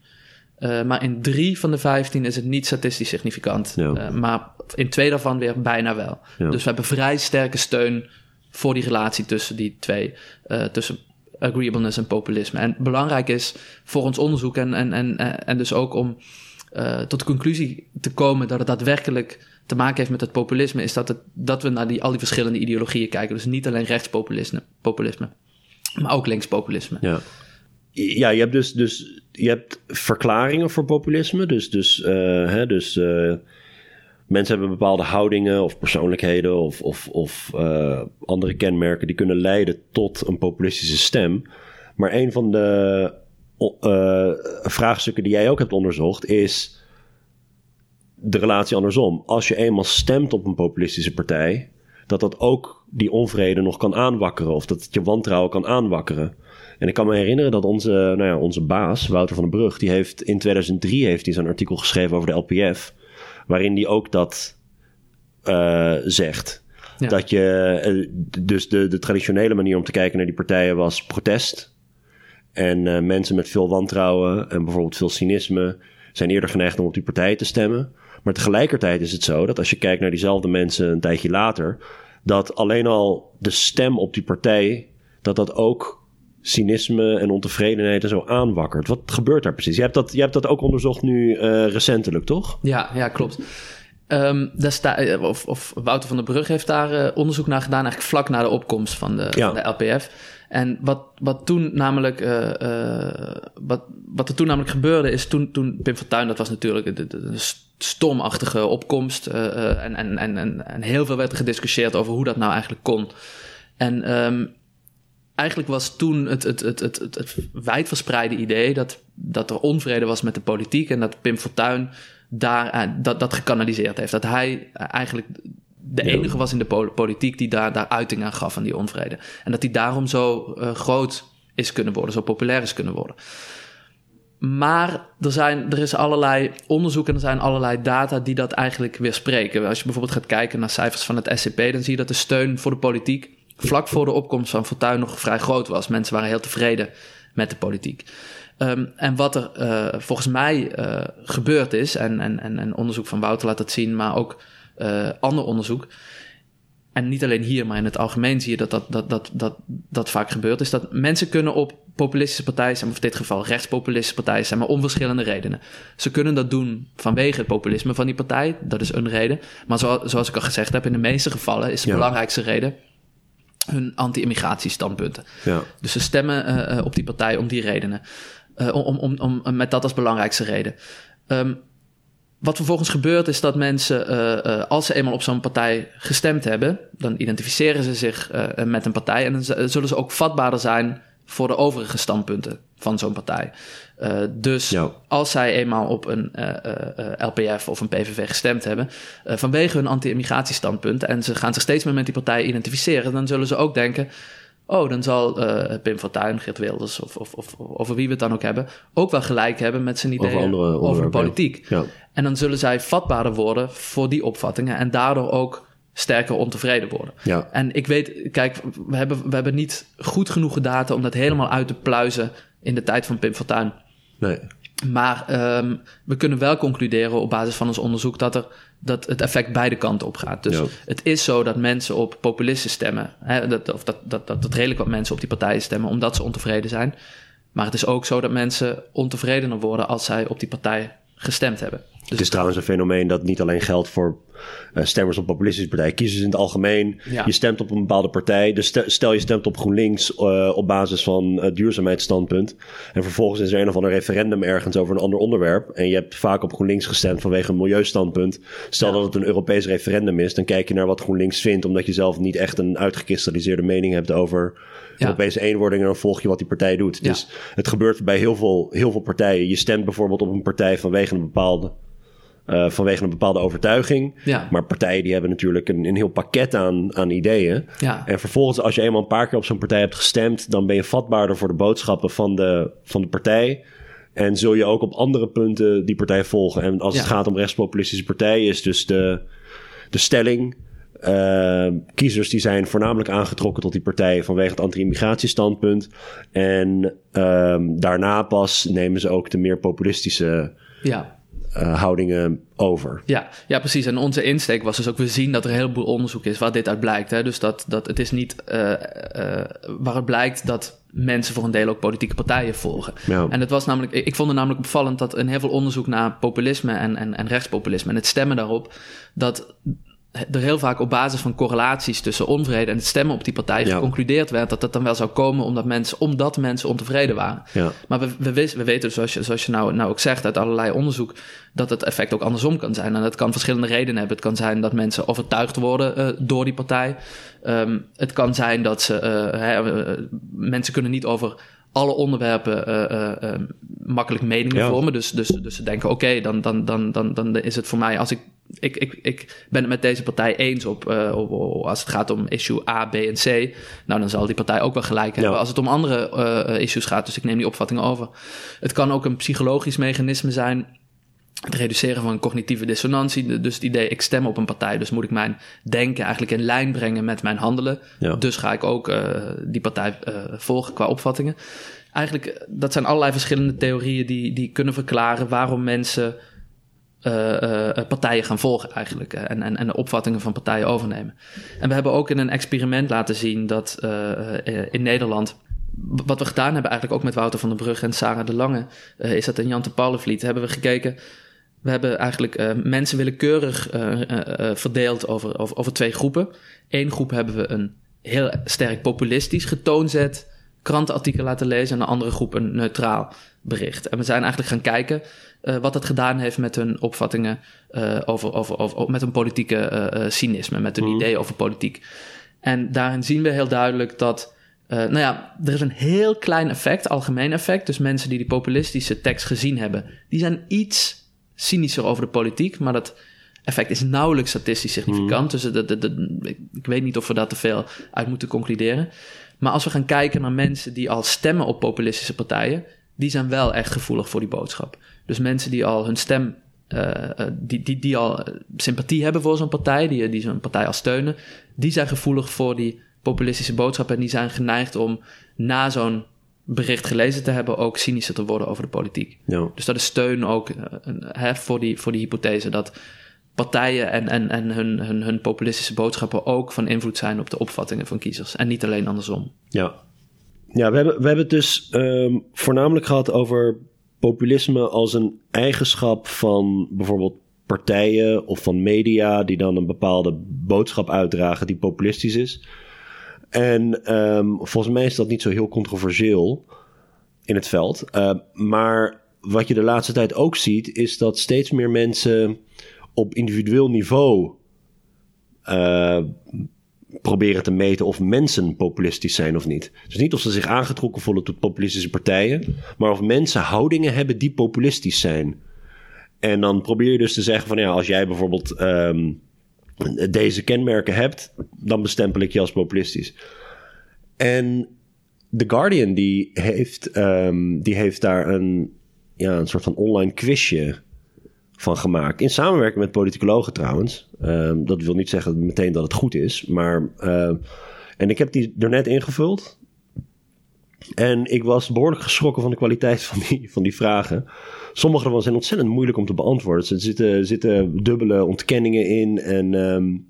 Uh, maar in drie van de vijftien is het niet statistisch significant. Ja. Uh, maar in twee daarvan weer bijna wel. Ja. Dus we hebben vrij sterke steun voor die relatie tussen die twee. Uh, tussen agreeableness en populisme. En belangrijk is voor ons onderzoek en, en, en, en dus ook om tot de conclusie te komen dat het daadwerkelijk te maken heeft met het populisme, is dat, het, dat we naar die, al die verschillende ideologieën kijken. Dus niet alleen rechtspopulisme, populisme, maar ook linkspopulisme. Ja ja, je hebt dus, dus je hebt verklaringen voor populisme. Dus, dus, uh, hè, dus uh, mensen hebben bepaalde houdingen of persoonlijkheden of, of, of uh, andere kenmerken die kunnen leiden tot een populistische stem. Maar een van de vraagstukken die jij ook hebt onderzocht is de relatie andersom. Als je eenmaal stemt op een populistische partij, dat dat ook die onvrede nog kan aanwakkeren of dat het je wantrouwen kan aanwakkeren. En ik kan me herinneren dat onze, nou ja, onze baas, Wouter van den Brug, die heeft in 2003 heeft hij zo'n artikel geschreven over de LPF. Waarin hij ook dat uh, zegt. Dat je, uh, dus de, de traditionele manier om te kijken naar die partijen was protest. En uh, mensen met veel wantrouwen en bijvoorbeeld veel cynisme zijn eerder geneigd om op die partijen te stemmen. Maar tegelijkertijd is het zo dat als je kijkt naar diezelfde mensen een tijdje later, dat alleen al de stem op die partij, dat dat ook cynisme en ontevredenheid en zo aanwakkert. Wat gebeurt daar precies? Je hebt dat, je hebt dat ook onderzocht nu uh, recentelijk, toch? Ja, ja klopt. Um, daar sta, eh, of, of, Wouter van der Brug heeft daar uh, onderzoek naar gedaan, eigenlijk vlak na de opkomst van de, ja. van de LPF. En wat, wat toen namelijk, uh, wat, wat er toen namelijk gebeurde, is toen, toen Pim Fortuyn, dat was natuurlijk de stormachtige opkomst. en, en, en, en heel veel werd er gediscussieerd over hoe dat nou eigenlijk kon. En um, eigenlijk was toen het, het, het, het, het, wijdverspreide idee dat, dat er onvrede was met de politiek en dat Pim Fortuyn daar, eh, dat, dat gekanaliseerd heeft. Dat hij eigenlijk de enige was in de politiek die daar, daar uiting aan gaf aan die onvrede. En dat hij daarom zo uh, groot is kunnen worden, zo populair is kunnen worden. Maar er, zijn, er is allerlei onderzoek en er zijn allerlei data die dat eigenlijk weerspreken. Als je bijvoorbeeld gaat kijken naar cijfers van het SCP, dan zie je dat de steun voor de politiek vlak voor de opkomst van Fortuyn nog vrij groot was. Mensen waren heel tevreden met de politiek. Um, en wat er uh, volgens mij uh, gebeurd is, en, en, en, onderzoek van Wouter laat dat zien, maar ook uh, ander onderzoek. En niet alleen hier, maar in het algemeen zie je dat dat, dat, dat, dat, dat vaak gebeurt. Is dat mensen kunnen op populistische partijen zijn, of in dit geval rechtspopulistische partijen zijn, maar om verschillende redenen. Ze kunnen dat doen vanwege het populisme van die partij, dat is een reden. Maar zoals ik al gezegd heb, in de meeste gevallen is de belangrijkste reden hun anti-immigratiestandpunten. Ja. Dus ze stemmen uh, op die partij om die redenen. Uh, om, om, om, met dat als belangrijkste reden. Um, wat vervolgens gebeurt is dat mensen, uh, als ze eenmaal op zo'n partij gestemd hebben, dan identificeren ze zich met een partij en dan zullen ze ook vatbaarder zijn voor de overige standpunten van zo'n partij. Uh, dus als zij eenmaal op een uh, uh, LPF of een PVV gestemd hebben, vanwege hun anti-immigratiestandpunt, en ze gaan zich steeds meer met die partij identificeren, dan zullen ze ook denken. Oh, dan zal Pim Fortuyn, Geert Wilders of, of, of, over wie we het dan ook hebben, ook wel gelijk hebben met zijn ideeën over, over politiek. Ja. En dan zullen zij vatbaarder worden voor die opvattingen en daardoor ook sterker ontevreden worden. Ja. En ik weet, kijk, we hebben, we hebben niet goed genoeg data om dat helemaal uit te pluizen in de tijd van Pim Fortuyn. Nee. Maar um, we kunnen wel concluderen op basis van ons onderzoek dat, er, dat het effect beide kanten op gaat. Dus Ja. het is zo dat mensen op populisten stemmen. Hè, dat, of dat, dat, dat, dat redelijk wat mensen op die partijen stemmen omdat ze ontevreden zijn. Maar het is ook zo dat mensen ontevredener worden als zij op die partij gestemd hebben. Dus Het is trouwens een fenomeen dat niet alleen geldt voor eh, stemmers op populistische partijen, kiezers in het algemeen. Ja. Je stemt op een bepaalde partij. Dus ste- stel je stemt op GroenLinks eh, op basis van het duurzaamheidsstandpunt. En vervolgens is er een of ander referendum ergens over een ander onderwerp. En je hebt vaak op GroenLinks gestemd vanwege een milieustandpunt. Stel Ja. dat het een Europees referendum is, dan kijk je naar wat GroenLinks vindt, omdat je zelf niet echt een uitgekristalliseerde mening hebt over Ja. Europese eenwording. En dan volg je wat die partij doet. Ja. Dus het gebeurt bij heel veel, heel veel partijen. Je stemt bijvoorbeeld op een partij vanwege een bepaalde eh, vanwege een bepaalde overtuiging. Ja. Maar partijen die hebben natuurlijk een, een heel pakket aan, aan ideeën. Ja. En vervolgens, als je eenmaal een paar keer op zo'n partij hebt gestemd, dan ben je vatbaarder voor de boodschappen van de, van de partij. En zul je ook op andere punten die partij volgen. En als het gaat om rechtspopulistische partijen, is dus de, de stelling. Eh, kiezers die zijn voornamelijk aangetrokken tot die partij vanwege het anti-immigratiestandpunt. En ehm, daarna pas nemen ze ook de meer populistische ja. eh, houdingen over. Ja, ja, precies. En onze insteek was dus ook, we zien dat er een heleboel onderzoek is waar dit uit blijkt. Hè? Dus dat, dat het is niet eh, eh, waar het blijkt dat mensen voor een deel ook politieke partijen volgen. Ja. En het was namelijk, ik ik vond het namelijk opvallend dat in heel veel onderzoek naar populisme en, en, en rechtspopulisme en het stemmen daarop, dat er heel vaak op basis van correlaties tussen onvrede en het stemmen op die partij Ja. geconcludeerd werd dat dat dan wel zou komen omdat mensen, omdat mensen ontevreden waren. Ja. Maar we, we, we weten, zoals je, zoals je nou, nou ook zegt uit allerlei onderzoek, dat het effect ook andersom kan zijn. En dat kan verschillende redenen hebben. Het kan zijn dat mensen overtuigd worden eh, door die partij. Ehm, het kan zijn dat ze, eh, hè, eh, mensen kunnen niet over alle onderwerpen makkelijk meningen Ja. vormen. Dus, dus, dus ze denken, oké, dan, dan, dan, dan, dan is het voor mij, als ik, ik, ik, ik ben het met deze partij eens op, eh, op, op- als het gaat om issue A, B en C. Nou, dan zal die partij ook wel gelijk hebben. Ja. Als het om andere eh, issues gaat, dus ik neem die opvattingen over. Het kan ook een psychologisch mechanisme zijn. Het reduceren van cognitieve dissonantie. Dus het idee, ik stem op een partij, dus moet ik mijn denken eigenlijk in lijn brengen met mijn handelen. Ja. Dus ga ik ook eh, die partij volgen qua opvattingen. Eigenlijk, dat zijn allerlei verschillende theorieën die, die kunnen verklaren waarom mensen partijen gaan volgen eigenlijk. eh, En, en, en de opvattingen van partijen overnemen. En we hebben ook in een experiment laten zien dat eh, eh, in Nederland... Wat we gedaan hebben eigenlijk ook met Wouter van den Brug en Sarah de Lange... eh, is dat in Jan de Paulenvliet hebben we gekeken... We hebben eigenlijk eh, mensen willekeurig eh, eh, eh, verdeeld over, over, over twee groepen. Eén groep hebben we een heel sterk populistisch getoonzet krantenartikel laten lezen... en de andere groep een neutraal bericht. En we zijn eigenlijk gaan kijken eh, wat dat gedaan heeft met hun opvattingen eh, over, over, over, met hun politieke eh, cynisme, met hun ideeën over politiek. En daarin zien we heel duidelijk dat, nou ja, er is een heel klein effect, algemeen effect. Dus mensen die die populistische tekst gezien hebben, die zijn iets cynischer over de politiek, maar dat effect is nauwelijks statistisch significant. Dus de, ik- ik weet niet of we daar te veel uit moeten concluderen. Maar als we gaan kijken naar mensen die al stemmen op populistische partijen, die zijn wel echt gevoelig voor die boodschap. Dus mensen die al hun stem, eh, eh, die, die, die al eh, sympathie hebben voor zo'n partij, die, die zo'n partij al steunen, die zijn gevoelig voor die populistische boodschap en die zijn geneigd om na zo'n bericht gelezen te hebben ook cynischer te worden over de politiek. Ja. Dus dat is steun ook hè, voor, die, voor die hypothese dat partijen en, en, en hun, hun, hun populistische boodschappen ook van invloed zijn op de opvattingen van kiezers. En niet alleen andersom. Ja, ja we, hebben, we hebben het dus ehm, voornamelijk gehad over populisme als een eigenschap van bijvoorbeeld partijen of van media die dan een bepaalde boodschap uitdragen die populistisch is. En ehm, volgens mij is dat niet zo heel controversieel in het veld. Uh, maar wat je de laatste tijd ook ziet, is dat steeds meer mensen op individueel niveau uh, proberen te meten of mensen populistisch zijn of niet. Dus niet of ze zich aangetrokken voelen tot populistische partijen, maar of mensen houdingen hebben die populistisch zijn. En dan probeer je dus te zeggen van ja, als jij bijvoorbeeld um, deze kenmerken hebt, dan bestempel ik je als populistisch. En The Guardian die heeft, um, die heeft daar een, ja, een soort van online quizje van gemaakt. In samenwerking met politicologen trouwens. Ehm, dat wil niet zeggen meteen dat het goed is. Maar, uh, en ik heb die er net ingevuld. En ik was behoorlijk geschrokken van de kwaliteit van die, van die vragen. Sommige ervan zijn ontzettend moeilijk om te beantwoorden. Er zitten, zitten dubbele ontkenningen in. En um,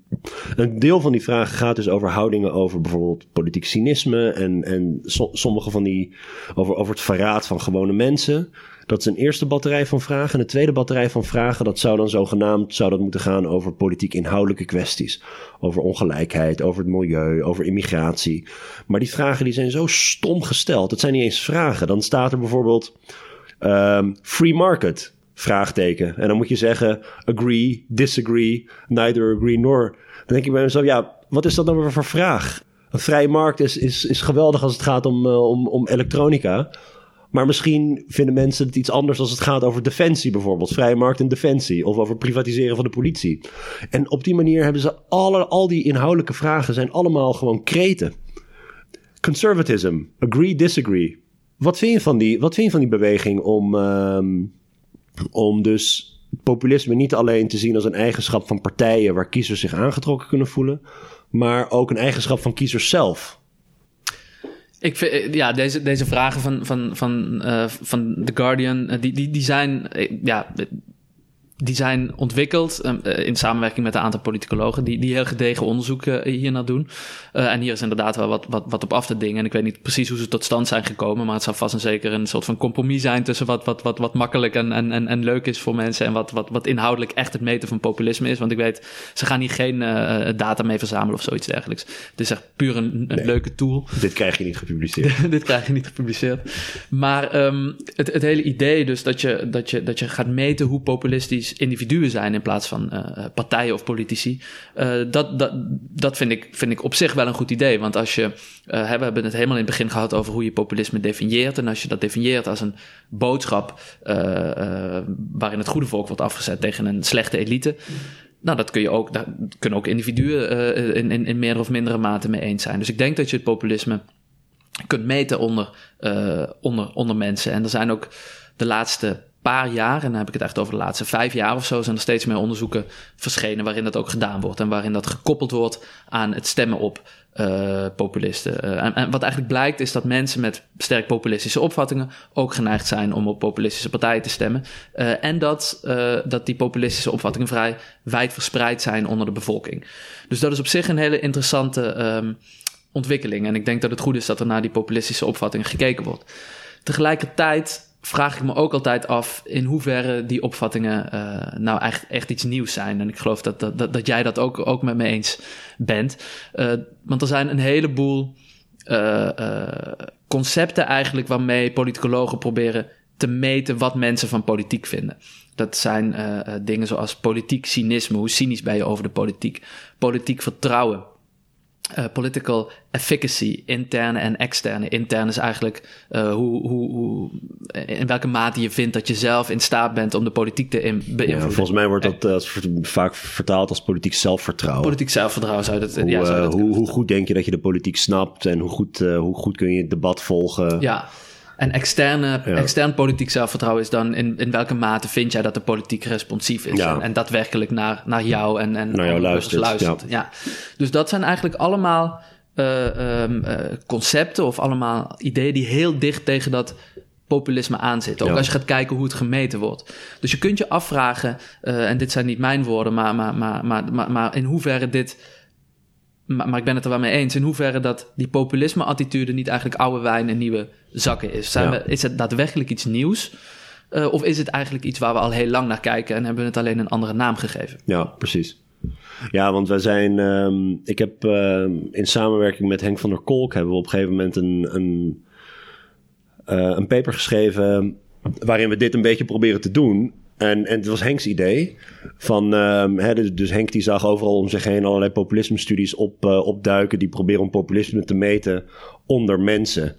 een deel van die vragen gaat dus over houdingen over bijvoorbeeld politiek cynisme. En, en sommige van die over, over het verraad van gewone mensen. Dat is een eerste batterij van vragen. En de tweede batterij van vragen, dat zou dan zogenaamd zou dat moeten gaan over politiek inhoudelijke kwesties. Over ongelijkheid, over het milieu, over immigratie. Maar die vragen die zijn zo stom gesteld. Het zijn niet eens vragen. Dan staat er bijvoorbeeld um, free market, vraagteken. En dan moet je zeggen agree, disagree, neither agree nor. Dan denk ik bij mezelf, ja, wat is dat nou weer voor vraag? Een vrije markt is, is, is geweldig als het gaat om, uh, om, om elektronica. Maar misschien vinden mensen het iets anders als het gaat over defensie bijvoorbeeld. Vrije markt en defensie. Of over privatiseren van de politie. En op die manier hebben ze alle, al die inhoudelijke vragen zijn allemaal gewoon kreten. Conservatism. Agree, disagree. Wat vind je van die, wat vind van die beweging om, um, om dus populisme niet alleen te zien als een eigenschap van partijen waar kiezers zich aangetrokken kunnen voelen, maar ook een eigenschap van kiezers zelf? Ik vind, eh, ja, deze, deze vragen van, van, van, uh, van The Guardian, uh, die, die, die zijn, ja, die zijn ontwikkeld uh, in samenwerking met een aantal politicologen die, die heel gedegen onderzoek uh, hier naar doen. Uh, en hier is inderdaad wel wat, wat, wat op af te dingen. En ik weet niet precies hoe ze tot stand zijn gekomen, maar het zou vast en zeker een soort van compromis zijn tussen wat, wat, wat, wat makkelijk en, en, en, leuk is voor mensen en wat, wat, wat inhoudelijk echt het meten van populisme is. Want ik weet, ze gaan hier geen data mee verzamelen of zoiets dergelijks. Het is echt puur een, een leuke tool. Dit krijg je niet gepubliceerd. Dit krijg je niet gepubliceerd. Maar um, het, het hele idee dus dat je, dat, je, dat je gaat meten hoe populistisch individuen zijn in plaats van uh, partijen of politici. Uh, dat, dat, dat vind, ik, vind ik op zich wel een goed idee. Want als je, we hebben het helemaal in het begin gehad over hoe je populisme definieert. En als je dat definieert als een boodschap waarin het goede volk wordt afgezet tegen een slechte elite. Nou, dat kun je ook, daar kunnen ook individuen in, in, in meer of mindere mate mee eens zijn. Dus ik denk dat je het populisme kunt meten onder, onder, onder mensen. En er zijn ook de laatste paar jaar, en dan heb ik het echt over de laatste vijf jaar of zo, zijn er steeds meer onderzoeken verschenen waarin dat ook gedaan wordt. En waarin dat gekoppeld wordt aan het stemmen op uh, populisten. Uh, en, en, wat eigenlijk blijkt is dat mensen met sterk populistische opvattingen ook geneigd zijn om op populistische partijen te stemmen. Uh, en dat, dat die populistische opvattingen vrij wijd verspreid zijn onder de bevolking. Dus dat is op zich een hele interessante um, ontwikkeling. En ik denk dat het goed is dat er naar die populistische opvattingen gekeken wordt. Tegelijkertijd vraag ik me ook altijd af in hoeverre die opvattingen uh, nou echt, echt iets nieuws zijn. En ik geloof dat, dat, dat, jij dat ook, ook met me eens bent. Uh, want er zijn een heleboel uh, concepten eigenlijk waarmee politicologen proberen te meten wat mensen van politiek vinden. Dat zijn dingen zoals politiek cynisme. Hoe cynisch ben je over de politiek? Politiek vertrouwen. Uh, political efficacy, interne en externe. Intern is eigenlijk uh, hoe, hoe, hoe, in welke mate je vindt dat je zelf in staat bent om de politiek te beïnvloeden. Ja, volgens mij wordt dat uh, vaak vertaald als politiek zelfvertrouwen. Politiek zelfvertrouwen zou dat, hoe, ja, zou dat hoe, hoe goed denk je dat je de politiek snapt en hoe goed, hoe goed kun je het debat volgen? Ja, en externe, extern politiek zelfvertrouwen is dan in, in welke mate vind jij dat de politiek responsief is en, en, daadwerkelijk naar, naar jou en, en naar jou luistert. luistert. Ja. Dus dat zijn eigenlijk allemaal uh, um, uh, concepten of allemaal ideeën die heel dicht tegen dat populisme aanzitten. Ook als je gaat kijken hoe het gemeten wordt. Dus je kunt je afvragen, uh, en dit zijn niet mijn woorden, maar, maar, maar, maar, maar, maar in hoeverre dit maar, maar, ik ben het er wel mee eens. In hoeverre dat die populisme-attitude niet eigenlijk oude wijn en nieuwe zakken is. Zijn we, is het daadwerkelijk iets nieuws? Uh, of is het eigenlijk iets waar we al heel lang naar kijken en hebben we het alleen een andere naam gegeven? Ja, precies. Ja, want wij zijn. Uh, ik heb uh, in samenwerking met Henk van der Kolk hebben we op een gegeven moment een, een, uh, een paper geschreven. waarin we dit een beetje proberen te doen. En, en het was Henks idee. Van, um, hè, dus, dus, Henk die zag overal om zich heen allerlei populisme-studies op, uh, opduiken. die proberen om populisme te meten onder mensen.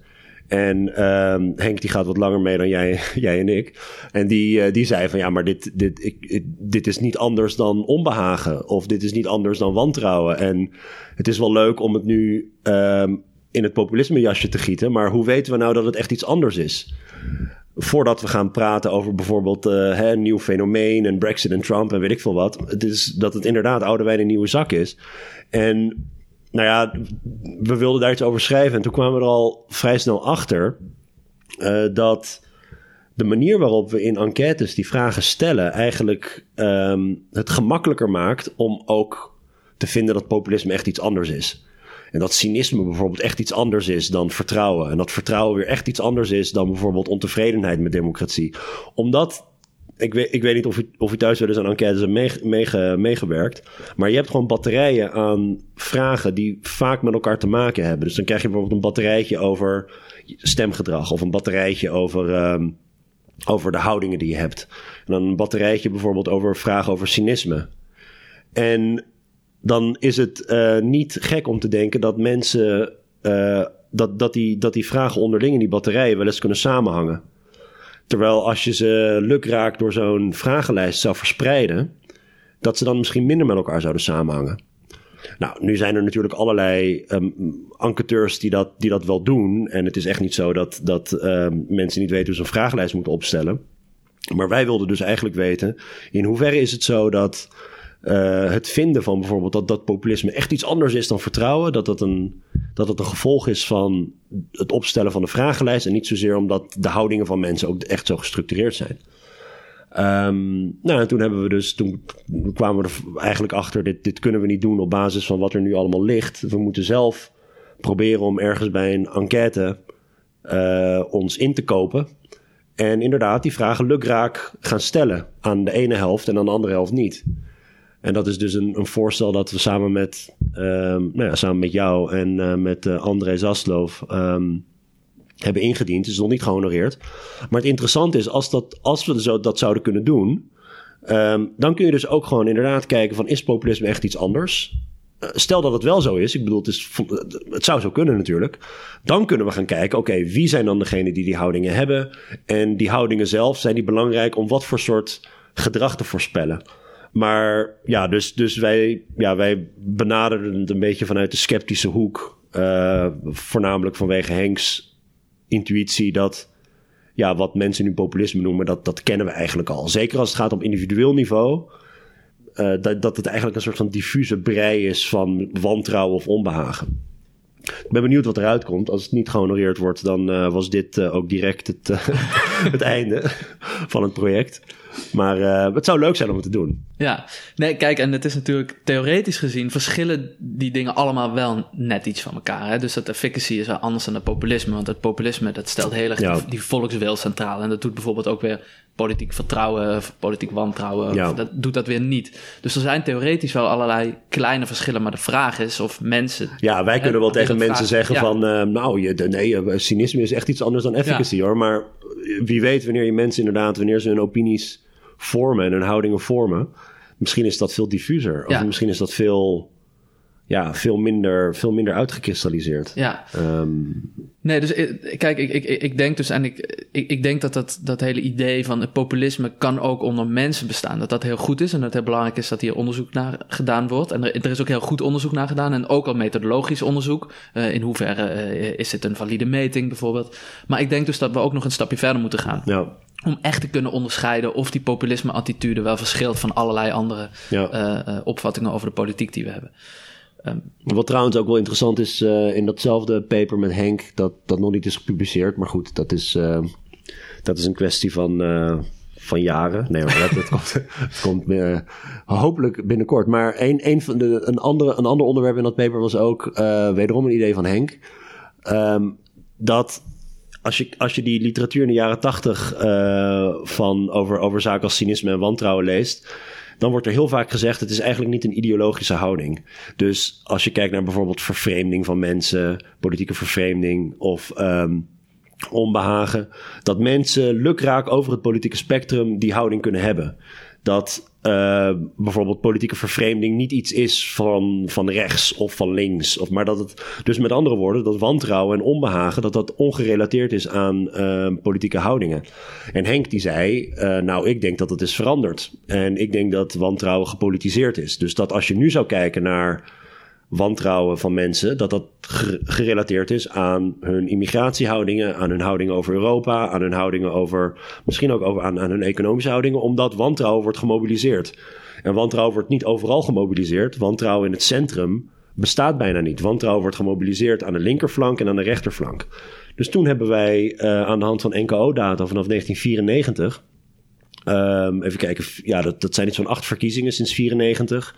En um, Henk die gaat wat langer mee dan jij, jij en ik. En die, uh, die zei van ja, maar dit, dit, ik, dit is niet anders dan onbehagen. Of dit is niet anders dan wantrouwen. En het is wel leuk om het nu um, in het populisme jasje te gieten. Maar hoe weten we nou dat het echt iets anders is? Voordat we gaan praten over bijvoorbeeld hè, een nieuw fenomeen en Brexit en Trump en weet ik veel wat. Het is dat het inderdaad oude wijn een nieuwe zak is. En nou ja, we wilden daar iets over schrijven. En toen kwamen we er al vrij snel achter uh, dat de manier waarop we in enquêtes die vragen stellen eigenlijk um, het gemakkelijker maakt om ook te vinden dat populisme echt iets anders is. En dat cynisme bijvoorbeeld echt iets anders is dan vertrouwen. En dat vertrouwen weer echt iets anders is dan bijvoorbeeld ontevredenheid met democratie. Omdat ik weet, ik weet niet of u, of u thuis wel eens aan enquêtes hebt mee, meegewerkt. Maar je hebt gewoon batterijen aan vragen die vaak met elkaar te maken hebben. Dus dan krijg je bijvoorbeeld een batterijtje over stemgedrag. Of een batterijtje over, um, over de houdingen die je hebt. En dan een batterijtje bijvoorbeeld over vragen over cynisme. En dan is het uh, niet gek om te denken dat mensen. Uh, dat, dat, die, dat die vragen onderling in die batterijen wel eens kunnen samenhangen. Terwijl als je ze lukraak door zo'n vragenlijst zou verspreiden, dat ze dan misschien minder met elkaar zouden samenhangen. Nou, nu zijn er natuurlijk allerlei um, enquêteurs die dat, die dat wel doen. En het is echt niet zo dat, dat um, mensen niet weten hoe ze een vragenlijst moeten opstellen. Maar wij wilden dus eigenlijk weten: in hoeverre is het zo dat uh, het vinden van bijvoorbeeld dat, dat populisme echt iets anders is dan vertrouwen. Dat dat, een, dat het een gevolg is van het opstellen van de vragenlijst. En niet zozeer omdat de houdingen van mensen ook echt zo gestructureerd zijn. Um, nou, en toen hebben we dus, toen kwamen we er eigenlijk achter, dit, dit kunnen we niet doen op basis van wat er nu allemaal ligt. We moeten zelf proberen om ergens bij een enquête uh, ons in te kopen. En inderdaad, die vragen lukraak gaan stellen aan de ene helft en aan de andere helft niet. En dat is dus een, een voorstel dat we samen met, um, nou ja, samen met jou en uh, met uh, André Zaslov um, hebben ingediend. Het is nog niet gehonoreerd. Maar het interessante is, als, dat, als we zo, dat zouden kunnen doen... Um, dan kun je dus ook gewoon inderdaad kijken van... is populisme echt iets anders? Uh, stel dat het wel zo is, ik bedoel, het, het zou zo kunnen natuurlijk. Dan kunnen we gaan kijken, oké, wie zijn dan degenen die die houdingen hebben? En die houdingen zelf, zijn die belangrijk om wat voor soort gedrag te voorspellen? Maar ja, dus, dus wij, ja, wij benaderden het een beetje vanuit de sceptische hoek. Uh, voornamelijk vanwege Henks intuïtie dat ja, wat mensen nu populisme noemen, dat, dat kennen we eigenlijk al. Zeker als het gaat om individueel niveau. Uh, dat, dat het eigenlijk een soort van diffuse brei is van wantrouwen of onbehagen. Ik ben benieuwd wat eruit komt. Als het niet gehonoreerd wordt, dan uh, was dit uh, ook direct het, het einde van het project. Maar het zou leuk zijn om het te doen. Ja, nee, kijk, en het is natuurlijk theoretisch gezien verschillen die dingen allemaal wel net iets van elkaar. Hè? Dus dat efficacy is wel anders dan het populisme. Want het populisme dat stelt heel erg ja. die, die, volkswil centraal. En dat doet bijvoorbeeld ook weer politiek vertrouwen of politiek wantrouwen. Ja. Dat doet dat weer niet. Dus er zijn theoretisch wel allerlei kleine verschillen. Maar de vraag is of mensen. Ja, wij kunnen wel tegen mensen zeggen ja. van. Uh, nou, je, nee, cynisme is echt iets anders dan efficacy hoor. Maar wie weet wanneer je mensen inderdaad, wanneer ze hun opinies vormen en hun houdingen vormen. Misschien is dat veel diffuser. Of misschien is dat veel, ja, veel, minder, veel minder uitgekristalliseerd. Ja. Um, nee, dus kijk, ik, ik, ik denk dus en ik, ik, ik denk dat, dat dat hele idee van het populisme kan ook onder mensen bestaan. Dat dat heel goed is en dat het heel belangrijk is dat hier onderzoek naar gedaan wordt. En er, er is ook heel goed onderzoek naar gedaan en ook al methodologisch onderzoek. Uh, in hoeverre uh, is het een valide meting bijvoorbeeld. Maar ik denk dus dat we ook nog een stapje verder moeten gaan. Ja om echt te kunnen onderscheiden of die populisme-attitude wel verschilt van allerlei andere ja. uh, uh, opvattingen over de politiek die we hebben. Um, Wat trouwens ook wel interessant is uh, in datzelfde paper met Henk, dat dat nog niet is gepubliceerd, maar goed, dat is, dat is een kwestie van, van jaren. Nee, maar dat, komt, komt hopelijk binnenkort. Maar een, een, van de, een, andere, een ander onderwerp in dat paper was ook wederom een idee van Henk. Um, dat als je, als je die literatuur in de jaren tachtig van over, over zaken als cynisme en wantrouwen leest, dan wordt er heel vaak gezegd: het is eigenlijk niet een ideologische houding. Dus als je kijkt naar bijvoorbeeld vervreemding van mensen, politieke vervreemding of um, onbehagen, dat mensen lukraak over het politieke spectrum die houding kunnen hebben. Dat uh, bijvoorbeeld politieke vervreemding niet iets is van, van rechts of van links. Of, maar dat het, dus met andere woorden, dat wantrouwen en onbehagen, dat dat ongerelateerd is aan uh, politieke houdingen. En Henk die zei, uh, nou ik denk dat het is veranderd. En ik denk dat wantrouwen gepolitiseerd is. Dus dat als je nu zou kijken naar wantrouwen van mensen, dat dat gerelateerd is aan hun immigratiehoudingen, aan hun houdingen over Europa, aan hun houdingen over, misschien ook over, aan, aan hun economische houdingen, omdat wantrouwen wordt gemobiliseerd. En wantrouwen wordt niet overal gemobiliseerd. Wantrouwen in het centrum bestaat bijna niet. Wantrouwen wordt gemobiliseerd aan de linkerflank en aan de rechterflank. Dus toen hebben wij uh, aan de hand van NKO-data vanaf 1994. Um, ehm, even kijken, ja, dat, dat zijn iets van acht verkiezingen sinds 1994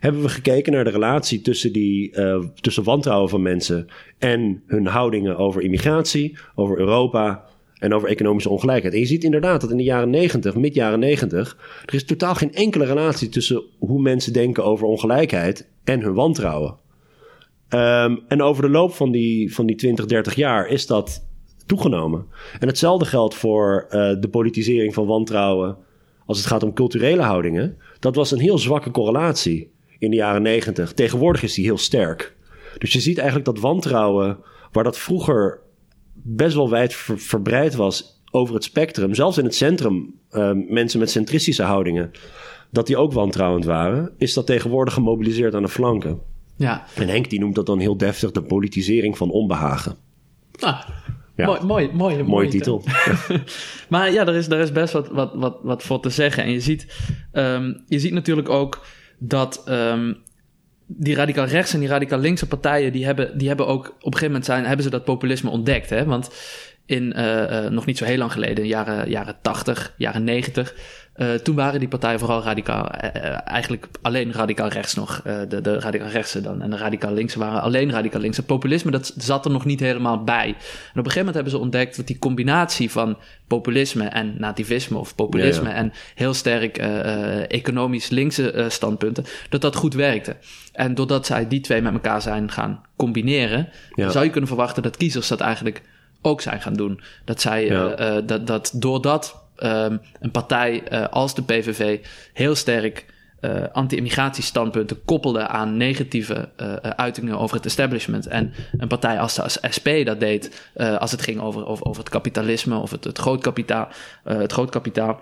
hebben we gekeken naar de relatie tussen, die, uh, tussen wantrouwen van mensen en hun houdingen over immigratie, over Europa en over economische ongelijkheid. En je ziet inderdaad dat in de jaren 90, mid jaren 90, er is totaal geen enkele relatie tussen hoe mensen denken over ongelijkheid en hun wantrouwen. Um, en over de loop van die, van die 20, 30 jaar is dat toegenomen. En hetzelfde geldt voor uh, de politisering van wantrouwen als het gaat om culturele houdingen. Dat was een heel zwakke correlatie in de jaren 90. Tegenwoordig is die heel sterk. Dus je ziet eigenlijk dat wantrouwen, waar dat vroeger best wel wijd verbreid was over het spectrum, zelfs in het centrum, uh, mensen met centristische houdingen, dat die ook wantrouwend waren, is dat tegenwoordig gemobiliseerd aan de flanken. Ja. En Henk die noemt dat dan heel deftig de politisering van onbehagen. Ah, ja. mooi, mooi, mooi, mooie titel. maar ja, er is, er is best wat, wat, wat, wat voor te zeggen. En je ziet, um, je ziet natuurlijk ook dat um, die radicaal rechts en die radicaal linkse partijen, die hebben, die hebben ook op een gegeven moment zijn, hebben ze dat populisme ontdekt. Hè? Want in uh, nog niet zo heel lang geleden, jaren, jaren 80, jaren 90, uh, toen waren die partijen vooral radicaal, uh, eigenlijk alleen radicaal rechts nog. De, de radicaal rechtse dan. En de radicaal linkse waren alleen radicaal links. Het populisme, dat zat er nog niet helemaal bij. En op een gegeven moment hebben ze ontdekt dat die combinatie van populisme en nativisme of populisme ja, ja. en heel sterk economisch linkse standpunten, dat dat goed werkte. En doordat zij die twee met elkaar zijn gaan combineren, ja. zou je kunnen verwachten dat kiezers dat eigenlijk ook zijn gaan doen. Dat zij, dat, dat doordat um, een partij uh, als de PVV heel sterk uh, anti-immigratiestandpunten koppelde aan negatieve uh, uitingen over het establishment. En een partij als de SP dat deed als het ging over, over, over het kapitalisme of het, het grootkapitaal. het grootkapitaal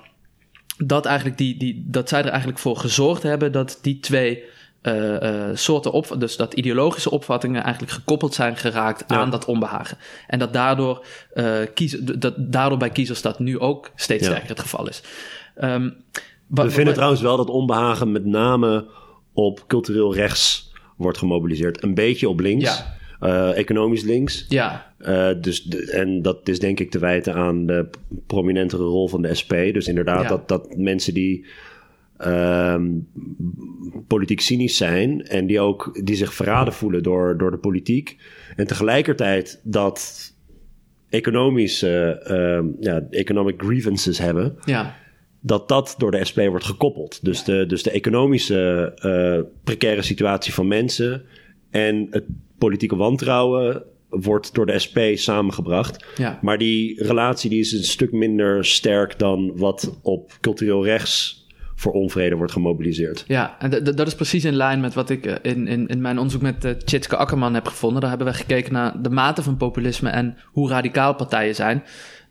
dat, eigenlijk die, die, dat zij er eigenlijk voor gezorgd hebben dat die twee uh, uh, soorten op, dus dat ideologische opvattingen eigenlijk gekoppeld zijn geraakt ja. aan dat onbehagen. En dat daardoor, uh, kies, dat daardoor bij kiezers dat nu ook steeds ja. sterker het geval is. Um, We vinden trouwens wel dat onbehagen met name op cultureel rechts wordt gemobiliseerd. Een beetje op links. Ja. Economisch links. Ja. Dus de, en dat is denk ik te wijten aan de prominentere rol van de SP. Dus inderdaad, dat, dat mensen die um, politiek cynisch zijn en die ook die zich verraden voelen door, door de politiek. En tegelijkertijd dat economische, uh, ja, economic grievances hebben. Ja. Dat dat door de SP wordt gekoppeld. Dus, de, dus de economische uh, precaire situatie van mensen en het politieke wantrouwen wordt door de SP samengebracht. Ja. Maar die relatie die is een stuk minder sterk dan wat op cultureel rechts voor onvrede wordt gemobiliseerd. Ja, en dat is precies in lijn met wat ik eh, in, in, in mijn onderzoek met uh, Tjitske Akkerman heb gevonden. Daar hebben we gekeken naar de mate van populisme en hoe radicaal partijen zijn.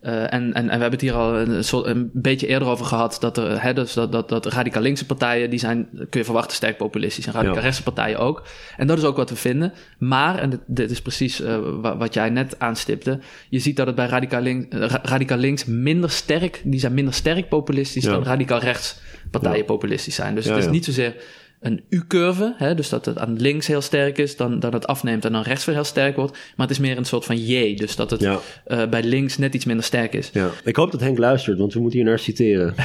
Uh, en, en, en we hebben het hier al een, soort, een beetje eerder over gehad. Dat, er, hè, dus dat, dat, dat radicaal linkse partijen, die zijn, kun je verwachten, sterk populistisch. En radicaal ja. rechtse partijen ook. En dat is ook wat we vinden. Maar, en dit, dit is precies uh, wat jij net aanstipte. Je ziet dat het bij radicaal, link, radicaal links minder sterk, die zijn minder sterk populistisch ja. dan radicaal rechts partijen ja. populistisch zijn. Dus het is niet zozeer een U-curve, dus dat het aan links heel sterk is, dan, dan het afneemt en dan rechts weer heel sterk wordt. Maar het is meer een soort van J, dus dat het uh, bij links net iets minder sterk is. Ja. Ik hoop dat Henk luistert, want we moeten hier naar citeren.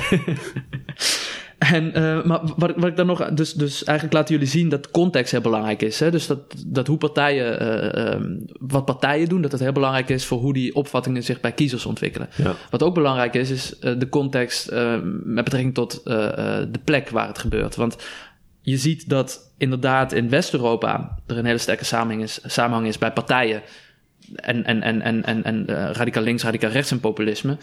En, uh, maar wat, wat ik dan nog, dus, dus eigenlijk laten jullie zien dat context heel belangrijk is. Hè? Dus dat, dat hoe partijen, uh, um, wat partijen doen, dat het heel belangrijk is voor hoe die opvattingen zich bij kiezers ontwikkelen. Ja. Wat ook belangrijk is, is uh, de context met betrekking tot de plek waar het gebeurt. Want je ziet dat inderdaad in West-Europa er een hele sterke samenhang is, samenhang is bij partijen. En, en, en, en, en, en radicaal links, radicaal rechts en populisme.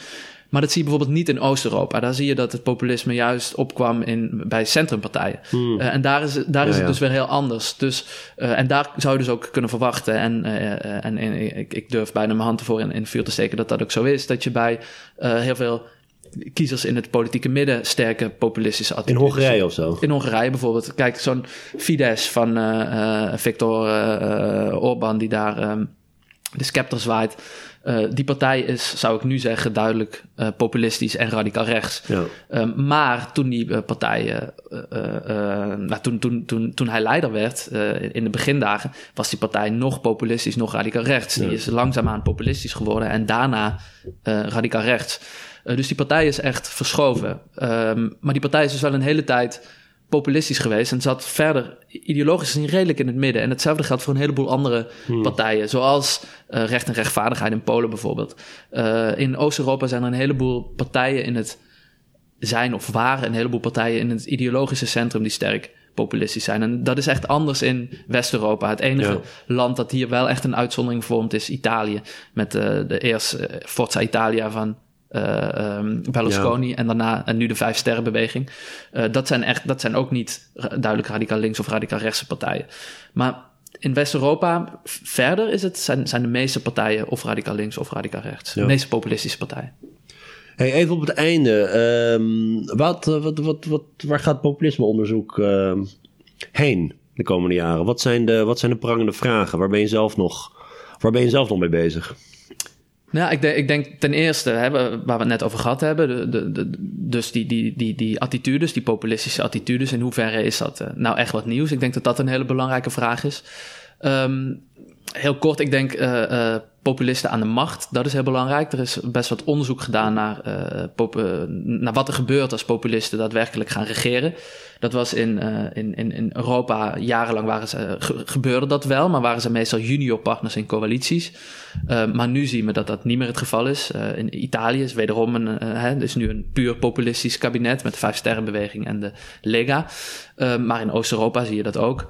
Maar dat zie je bijvoorbeeld niet in Oost-Europa. Daar zie je dat het populisme juist opkwam in, bij centrumpartijen. Hmm. Uh, en daar is, daar ja, is het ja. dus weer heel anders. Dus, uh, en daar zou je dus ook kunnen verwachten. En, en, en ik, ik, durf bijna mijn hand ervoor in, in vuur te steken dat dat ook zo is. Dat je bij heel veel kiezers in het politieke midden sterke populistische attitudes. In Hongarije of zo? In Hongarije bijvoorbeeld. Kijk, zo'n Fidesz van uh, Viktor Orban die daar ehm, de scepter zwaait. Uh, die partij is, zou ik nu zeggen, duidelijk uh, populistisch en radicaal rechts. Ja. Um, maar toen die partij, nou, toen, toen, toen, toen hij leider werd in de begindagen, was die partij nog populistisch, nog radicaal rechts. Die is langzaamaan populistisch geworden en daarna radicaal rechts. Dus die partij is echt verschoven. Um, maar die partij is dus wel een hele tijd populistisch geweest en zat verder ideologisch niet redelijk in het midden. En hetzelfde geldt voor een heleboel andere hmm. partijen, zoals uh, recht en rechtvaardigheid in Polen bijvoorbeeld. Uh, in Oost-Europa zijn er een heleboel partijen in het zijn of waren een heleboel partijen in het ideologische centrum die sterk populistisch zijn. En dat is echt anders in West-Europa. Het enige land dat hier wel echt een uitzondering vormt is Italië. Met uh, de eerste Forza Italia van uh, um, Berlusconi en daarna en nu de Vijf Sterrenbeweging. Uh, dat, zijn echt, dat zijn ook niet duidelijk radicaal links of radicaal rechtse partijen. Maar in West-Europa verder is het, zijn, zijn de meeste partijen of radicaal links of radicaal rechts. De meeste populistische partijen. Hey, even op het einde. Um, wat, wat, wat, wat, waar gaat populismeonderzoek uh, heen de komende jaren? Wat zijn de, wat zijn de prangende vragen? Waar ben je zelf nog, waar ben je zelf nog mee bezig? Nou, ik denk, ik denk ten eerste, hè, waar we het net over gehad hebben, de, de, dus die, die, die, die attitudes, die populistische attitudes, in hoeverre is dat uh, nou echt wat nieuws? Ik denk dat dat een hele belangrijke vraag is. Um, heel kort, ik denk uh, uh, populisten aan de macht, dat is heel belangrijk. Er is best wat onderzoek gedaan naar, uh, naar wat er gebeurt als populisten daadwerkelijk gaan regeren. Dat was in, in, in, Europa jarenlang waren ze, gebeurde dat wel, maar waren ze meestal junior partners in coalities. Maar nu zien we dat dat niet meer het geval is. In Italië is wederom een, hè, is nu een puur populistisch kabinet met de Vijf Sterrenbeweging en de Lega. maar in Oost-Europa zie je dat ook.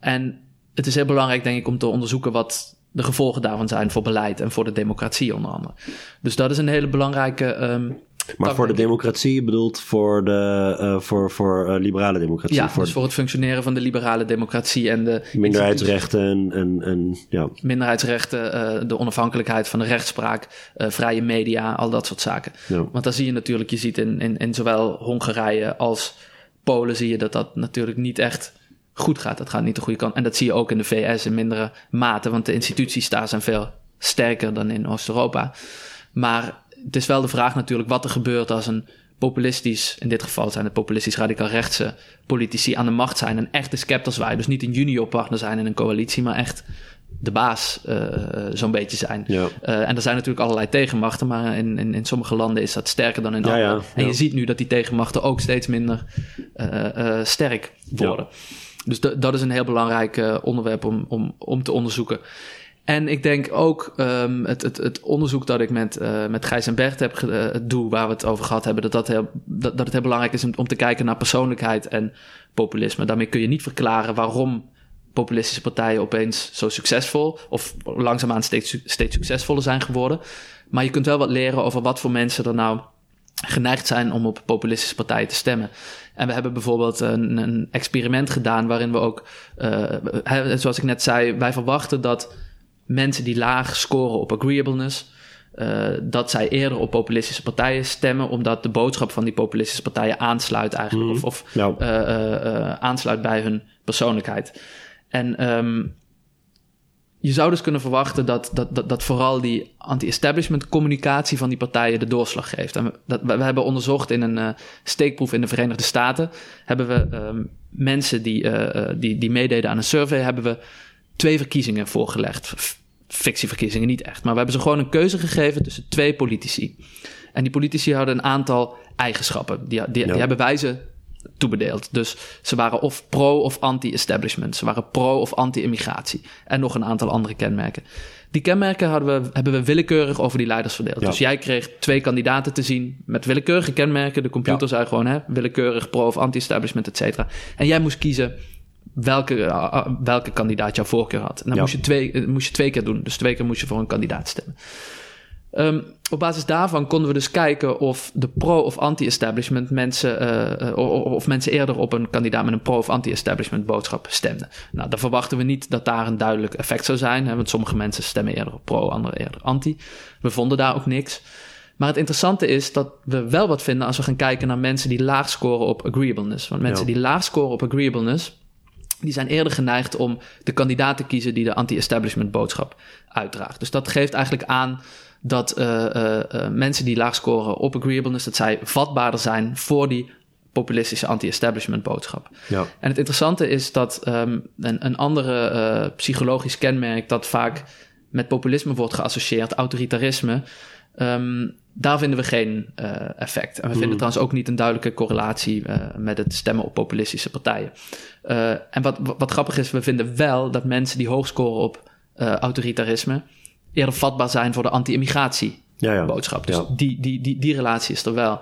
En het is heel belangrijk, denk ik, om te onderzoeken wat de gevolgen daarvan zijn voor beleid en voor de democratie onder andere. Dus dat is een hele belangrijke. Um, maar voor de democratie bedoelt voor de uh, voor, voor uh, liberale democratie. Ja, voor dus voor het functioneren van de liberale democratie en de minderheidsrechten en, en, en ja. Minderheidsrechten, uh, de onafhankelijkheid van de rechtspraak, vrije media, al dat soort zaken. Ja. Want dan zie je natuurlijk, je ziet in, in, in zowel Hongarije als Polen zie je dat dat natuurlijk niet echt goed gaat. Dat gaat niet de goede kant. En dat zie je ook in de VS in mindere mate, want de instituties daar zijn veel sterker dan in Oost-Europa. Maar het is wel de vraag natuurlijk wat er gebeurt als een populistisch, in dit geval zijn het populistisch radicaal rechtse politici aan de macht zijn en echte scepters wij. Dus niet een junior partner zijn in een coalitie, maar echt de baas uh, zo'n beetje zijn. Ja. Uh, en er zijn natuurlijk allerlei tegenmachten, maar in, in, in sommige landen is dat sterker dan in andere. Ja, en je ziet nu dat die tegenmachten ook steeds minder uh, sterk worden. Dus dat is een heel belangrijk uh, onderwerp om, om, om te onderzoeken. En ik denk ook um, het, het, het onderzoek dat ik met, uh, met Gijs en Bert heb, uh, doe, waar we het over gehad hebben, dat, dat, heel, dat, het heel belangrijk is om, om te kijken naar persoonlijkheid en populisme. Daarmee kun je niet verklaren waarom populistische partijen opeens zo succesvol of langzaamaan steeds, steeds succesvoller zijn geworden. Maar je kunt wel wat leren over wat voor mensen er nou geneigd zijn om op populistische partijen te stemmen. En we hebben bijvoorbeeld een, een experiment gedaan waarin we ook, uh, zoals ik net zei, wij verwachten dat mensen die laag scoren op agreeableness, uh, dat zij eerder op populistische partijen stemmen, omdat de boodschap van die populistische partijen aansluit eigenlijk, mm, of, of uh, aansluit bij hun persoonlijkheid. En um, je zou dus kunnen verwachten dat, dat, dat, dat vooral die anti-establishment communicatie van die partijen de doorslag geeft. En we, dat, we hebben onderzocht in een uh, steekproef in de Verenigde Staten, hebben we um, mensen die, uh, die, die meededen aan een survey, hebben we twee verkiezingen voorgelegd. Fictieverkiezingen niet echt, maar we hebben ze gewoon een keuze gegeven tussen twee politici. En die politici hadden een aantal eigenschappen. Die, die, die hebben wij ze toebedeeld. Dus ze waren of pro of anti-establishment. Ze waren pro of anti-immigratie. En nog een aantal andere kenmerken. Die kenmerken hadden we, hebben we willekeurig over die leiders verdeeld. Dus jij kreeg twee kandidaten te zien met willekeurige kenmerken. De computer zei gewoon hè, willekeurig pro of anti-establishment, et cetera. En jij moest kiezen welke, uh, welke kandidaat jouw voorkeur had. En dan moest, je twee, moest je twee keer doen. Dus twee keer moest je voor een kandidaat stemmen. Um, op basis daarvan konden we dus kijken of de pro- of anti-establishment mensen, uh, of mensen eerder op een kandidaat met een pro- of anti-establishment boodschap stemden. Nou, dan verwachten we niet dat daar een duidelijk effect zou zijn, hè, want sommere mensen stemmen eerder op pro, anderen eerder anti. We vonden daar ook niks. Maar het interessante is dat we wel wat vinden als we gaan kijken naar mensen die laag scoren op agreeableness. Want mensen die laag scoren op agreeableness, die zijn eerder geneigd om de kandidaat te kiezen die de anti-establishment boodschap uitdraagt. Dus dat geeft eigenlijk aan dat uh, uh, mensen die laag scoren op agreeableness, dat zij vatbaarder zijn voor die populistische anti-establishment boodschap. Ja. En het interessante is dat um, een, een andere uh, psychologisch kenmerk dat vaak met populisme wordt geassocieerd, autoritarisme, um, daar vinden we geen uh, effect. En we vinden hmm. trouwens ook niet een duidelijke correlatie uh, met het stemmen op populistische partijen. En wat, wat grappig is, we vinden wel dat mensen die hoog scoren op autoritarisme eerder vatbaar zijn voor de anti-immigratie ja, ja. boodschap. Dus die, die, die, die relatie is er wel.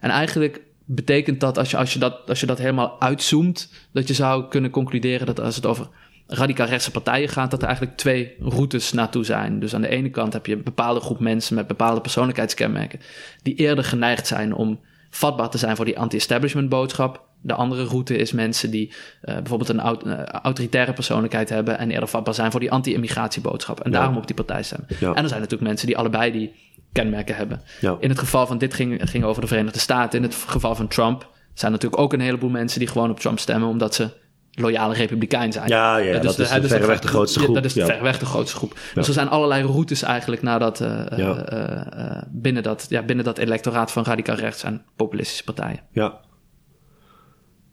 En eigenlijk betekent dat als je, als, je dat als je dat helemaal uitzoomt, dat je zou kunnen concluderen dat als het over radicaal rechtse partijen gaat, dat er eigenlijk twee routes naartoe zijn. Dus aan de ene kant heb je een bepaalde groep mensen met bepaalde persoonlijkheidskenmerken, die eerder geneigd zijn om vatbaar te zijn voor die anti-establishment boodschap. De andere route is mensen die uh, bijvoorbeeld een uh, autoritaire persoonlijkheid hebben en eerder vatbaar zijn voor die anti-immigratieboodschap. En daarom op die partij stemmen. En er zijn natuurlijk mensen die allebei die kenmerken hebben. In het geval van dit ging, ging over de Verenigde Staten. In het geval van Trump zijn natuurlijk ook een heleboel mensen die gewoon op Trump stemmen omdat ze loyale republikein zijn. Ja, ja dus dat is dus verreweg de grootste groep. dat is ja. verreweg de grootste groep. Dus er zijn allerlei routes eigenlijk naar dat, uh, uh, uh, binnen, dat, ja, binnen dat electoraat van radicaal rechts en populistische partijen. Ja.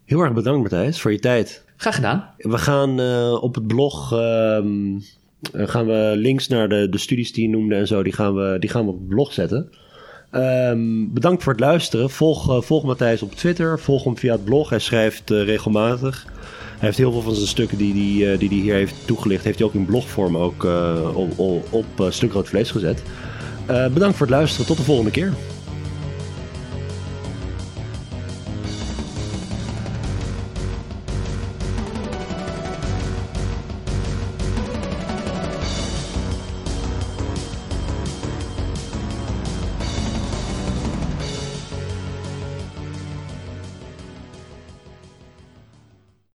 Heel erg bedankt Matthijs voor je tijd. Graag gedaan. We gaan op het blog... Ehm, gaan we links naar de, de studies die je noemde en zo, die gaan we, die gaan we op het blog zetten. Um, bedankt voor het luisteren. Volg, volg Matthijs op Twitter. Volg hem via het blog. Hij schrijft regelmatig. Heeft heel veel van zijn stukken die, die, uh, die hij hier heeft toegelicht, heeft hij ook in blogvorm ook, uh, op, op, op uh, Stuk Rood Vlees gezet. bedankt voor het luisteren. Tot de volgende keer.